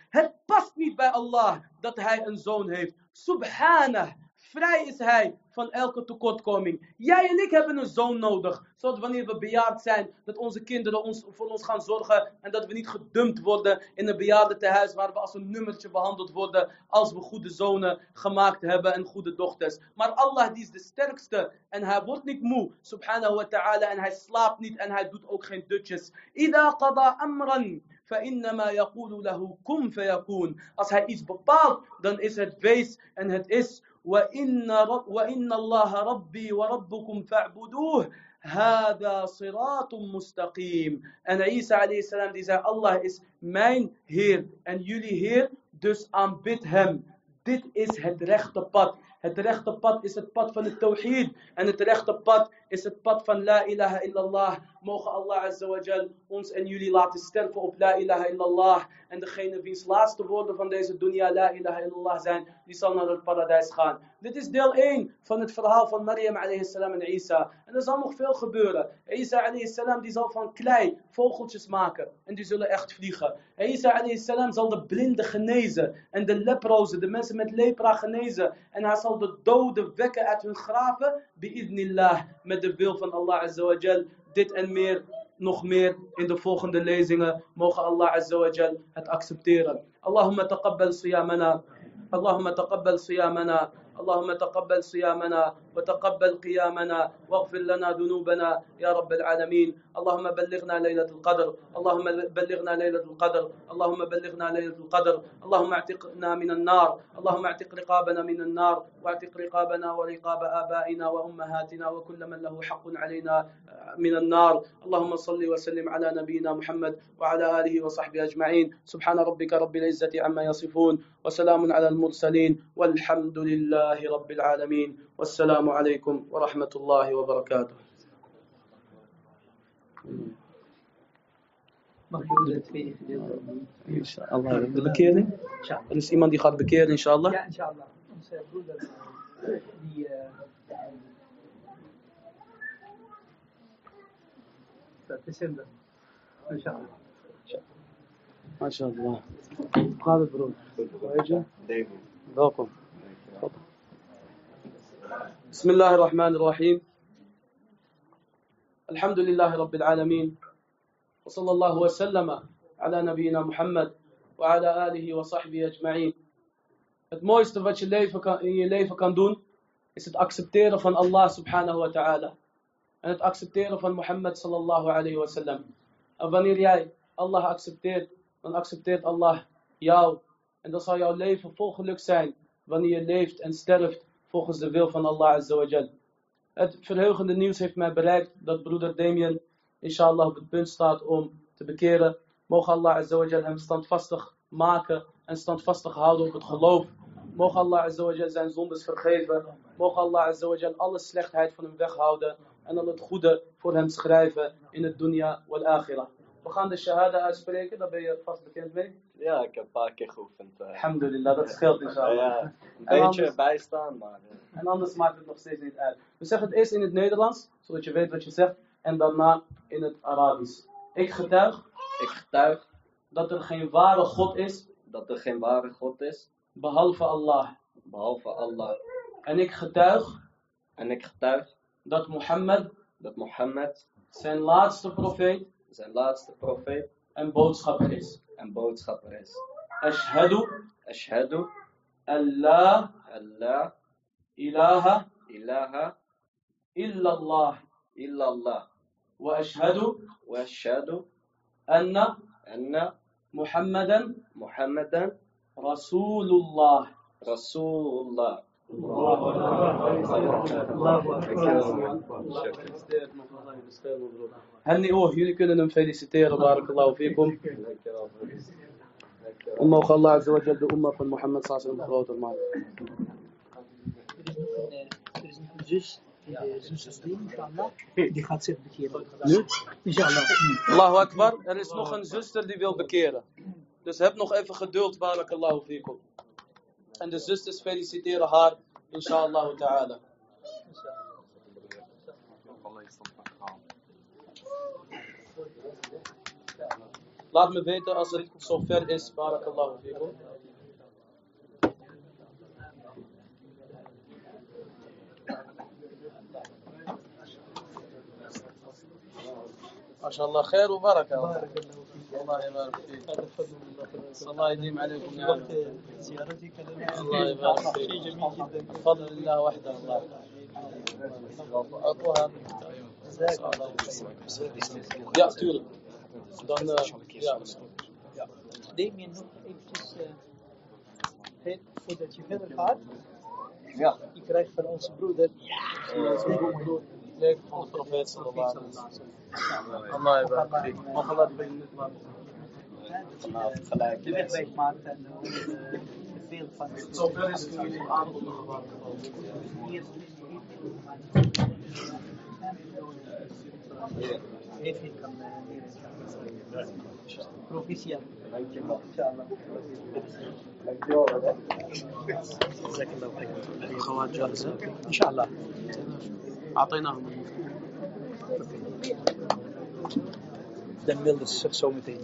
Het past niet bij Allah dat hij een zoon heeft. Subhanah. Vrij is hij van elke tekortkoming. Jij en ik hebben een zoon nodig. Zodat wanneer we bejaard zijn, dat onze kinderen ons, voor ons gaan zorgen. En dat we niet gedumpt worden in een bejaardentehuis waar we als een nummertje behandeld worden. Als we goede zonen gemaakt hebben en goede dochters. Maar Allah die is de sterkste. En hij wordt niet moe. Subhanahu wa ta'ala. En hij slaapt niet en hij doet ook geen dutjes. Ida qada amran. فإنما يقول له كن فيكون. Als hij iets bepaalt, dan is het wees en het is. وإن, رب وإن الله ربي وربكم فاعبدوه هذا صراط مستقيم. Isa alayhi salam die zei, Allah is mijn Heer en jullie Heer, dus aanbid hem. Dit is het rechte pad. Het rechte pad is het pad van het tawhid. En het rechte pad is het pad van la ilaha illallah. Mogen Allah azza wa jal ons en jullie laten sterven op la ilaha illallah. En degene wiens laatste woorden van deze dunya la ilaha illallah zijn, die zal naar het paradijs gaan. Dit is deel 1 van het verhaal van Maryam alayhi salam en Isa. En er zal nog veel gebeuren. Isa alayhi salam die zal van klei vogeltjes maken. En die zullen echt vliegen. Isa alayhi salam zal de blinden genezen. En de leprozen, de mensen met lepra genezen. En hij zal de doden wekken uit hun graven. Bi'idnillah. Met de wil van Allah azza wa jal. Dit en meer nog meer in de volgende lezingen. Mogen Allah Azza wa Jal het accepteren. Allahumma taqabbal siyamana. Allahumma taqabbal siyamana. اللهم تقبل صيامنا وتقبل قيامنا واغفر لنا ذنوبنا يا رب العالمين. اللهم بلغنا ليلة القدر اللهم بلغنا ليلة القدر اللهم بلغنا ليلة القدر. اللهم اعتقنا من النار اللهم اعتق رقابنا من النار واعتق رقابنا ورقاب آبائنا وأمهاتنا وكل من له حق علينا من النار. اللهم صل وسلم على نبينا محمد وعلى آله وصحبه أجمعين. سبحان ربك رب العزة عما يصفون وسلام على المرسلين والحمد لله. لله رب العالمين. والسلام عليكم ورحمة الله وبركاته. ان شاء الله بكير ان شاء الله بس ايمان دي بكير ان شاء الله ان شاء الله ديسمبر ان شاء الله ما شاء الله هذا برو تفضل بسم الله الرحمن الرحيم الحمد لله رب العالمين وصلى الله وسلم على نبينا محمد وعلى آله وصحبه أجمعين Het mooiste wat je leven kan, in je leven kan doen, is het accepteren van Allah subhanahu wa ta'ala. En het accepteren van Mohammed sallallahu alayhi wa sallam. En wanneer jij Allah accepteert, dan accepteert Allah jou. En dan zal jouw leven vol geluk zijn wanneer je leeft en sterft volgens de wil van Allah azza wa jal. Het verheugende nieuws heeft mij bereikt dat broeder Damien inshallah op het punt staat om te bekeren. Mogen Allah azza wa jal hem standvastig maken en standvastig houden op het geloof. Mogen Allah azza wa jal zijn zondes vergeven. Mogen Allah azza wa jal alle slechtheid van hem weghouden en al het goede voor hem schrijven in het dunya wal akhirah. We gaan de shahada uitspreken, daar ben je vast bekend mee. Ja, ik heb een paar keer geoefend. eh. Alhamdulillah, dat scheelt inshallah. ja, een En beetje anders- bijstaan, maar En anders maakt het nog steeds niet uit. We zeggen het eerst in het Nederlands, zodat je weet wat je zegt. En daarna in het Arabisch. Ik getuig ik getuig dat er geen ware God is, dat er geen ware God is, behalve Allah. behalve Allah. En ik getuig En ik getuig dat Mohammed dat Mohammed zijn laatste profeet zijn laatste profeet en boodschapper is. en boodschapper is. Ashhadu. Ashhadu. An la an la ilaha. Ilaha. Illallah. Illallah. Wa ashhadu. Wa ashhadu. Anna. Anna. Muhammadan. Muhammadan. Rasulullah. Rasulullah. Henny jullie kunnen hem feliciteren, barakallahu fikum. Akbar. mogen Allah de umma van Mohammed sallallahu groter maken. Er is nog een zus, de zus inshallah, die gaat zich bekeren. Nu? Inshallah. Allahu Akbar, er is nog een zuster die wil bekeren. Dus heb nog even geduld, barakallahu fikum. En de zusters feliciteren haar inshallah ta'ala Laat me weten als het zover is. Barakallahu fikum. ما شاء الله خير وبركة الله يبارك فيك الله يديم عليكم يا رب زيارتي الله يبارك فيك بفضل الله وحده الله أعطوها Ja, tuurlijk. Dan, uh, ja. Damien, nog eventjes, uh, voordat je verder gaat. Ja. Je krijgt van onze broeder. Leuk van de profeet sallallahu alaihi wasallam. Allah يبارك فيك. Mag Allah de benen maken. Dat je de wegwijs maakt en uh, veel van Zover is kunnen jullie aankondigen. hier heeft niet kan leren. Proficiat. Dankjewel. Inshallah. Dankjewel. جزاك الله خير. خوات جاهزة؟ إن شاء الله. أعطيناهم Dan wilde ze zich zo meteen.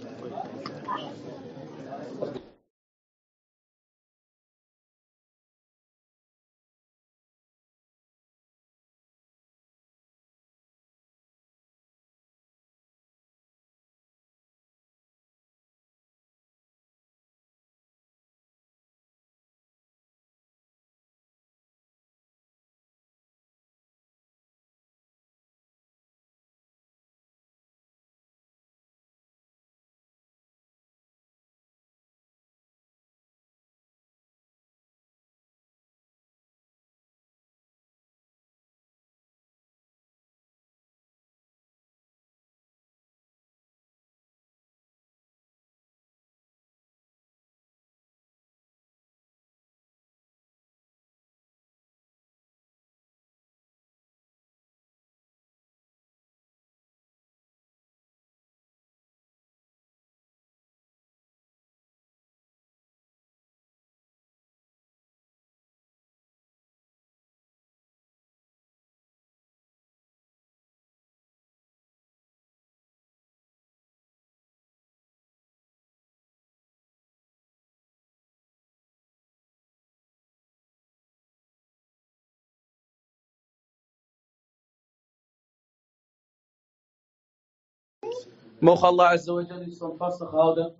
Mogen Allah Azza wa Jalla je standvastig houden.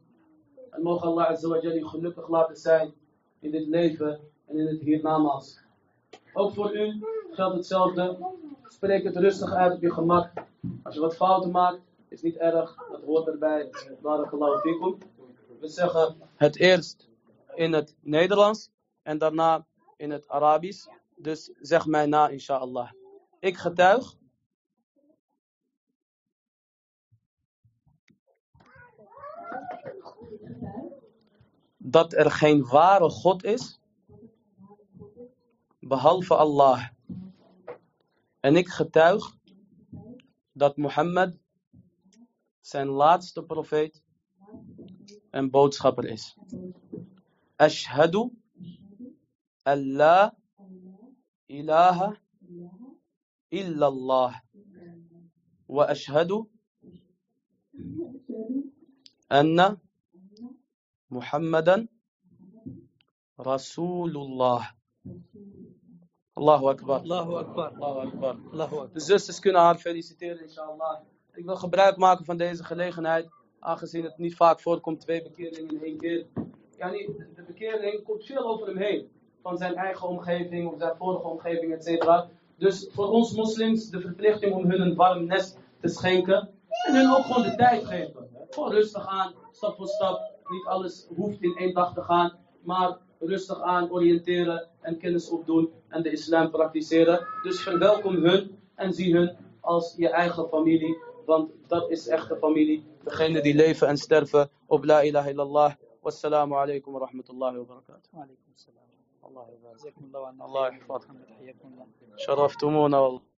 En mogen Allah Azza wa Jalla je gelukkig laten zijn in dit leven en in het hiernamaals. Ook voor u geldt hetzelfde. Spreek het rustig uit op je gemak. Als je wat fouten maakt, is niet erg. Dat hoort erbij. Barakallahu fikum. We zeggen het eerst in het Nederlands en daarna in het Arabisch. Dus zeg mij na, inshallah. Ik getuig dat er geen ware God is behalve Allah. En ik getuig dat Mohammed zijn laatste profeet en boodschapper is. Ashhadu an la ilaha illallah wa ashhadu anna Muhammadan Rasulullah. Allahu Akbar. Allahu Akbar. Allahu Akbar. Allahu Akbar. De zusters kunnen haar feliciteren, inshallah. Ik wil gebruik maken van deze gelegenheid aangezien het niet vaak voorkomt, twee bekeringen in één keer. Yani, de bekering komt veel over hem heen. Van zijn eigen omgeving of zijn vorige omgeving, etc. Dus voor ons moslims de verplichting om hun een warm nest te schenken. En hun ook gewoon de tijd geven. Gewoon rustig aan, stap voor stap. Niet alles hoeft in één dag te gaan. Maar rustig aan oriënteren en kennis opdoen en de islam praktiseren. Dus verwelkom hun en zie hun als je eigen familie. Want dat is echte familie. Degene die leven en sterven op la ilaha illallah. Wassalamu alaikum wa rahmatullahi wa barakatuh. وعليكم السلام Allah يبارك. جزاكم الله عنا الله خير. يحفظك. محمد حياكم الله شرفتمونا والله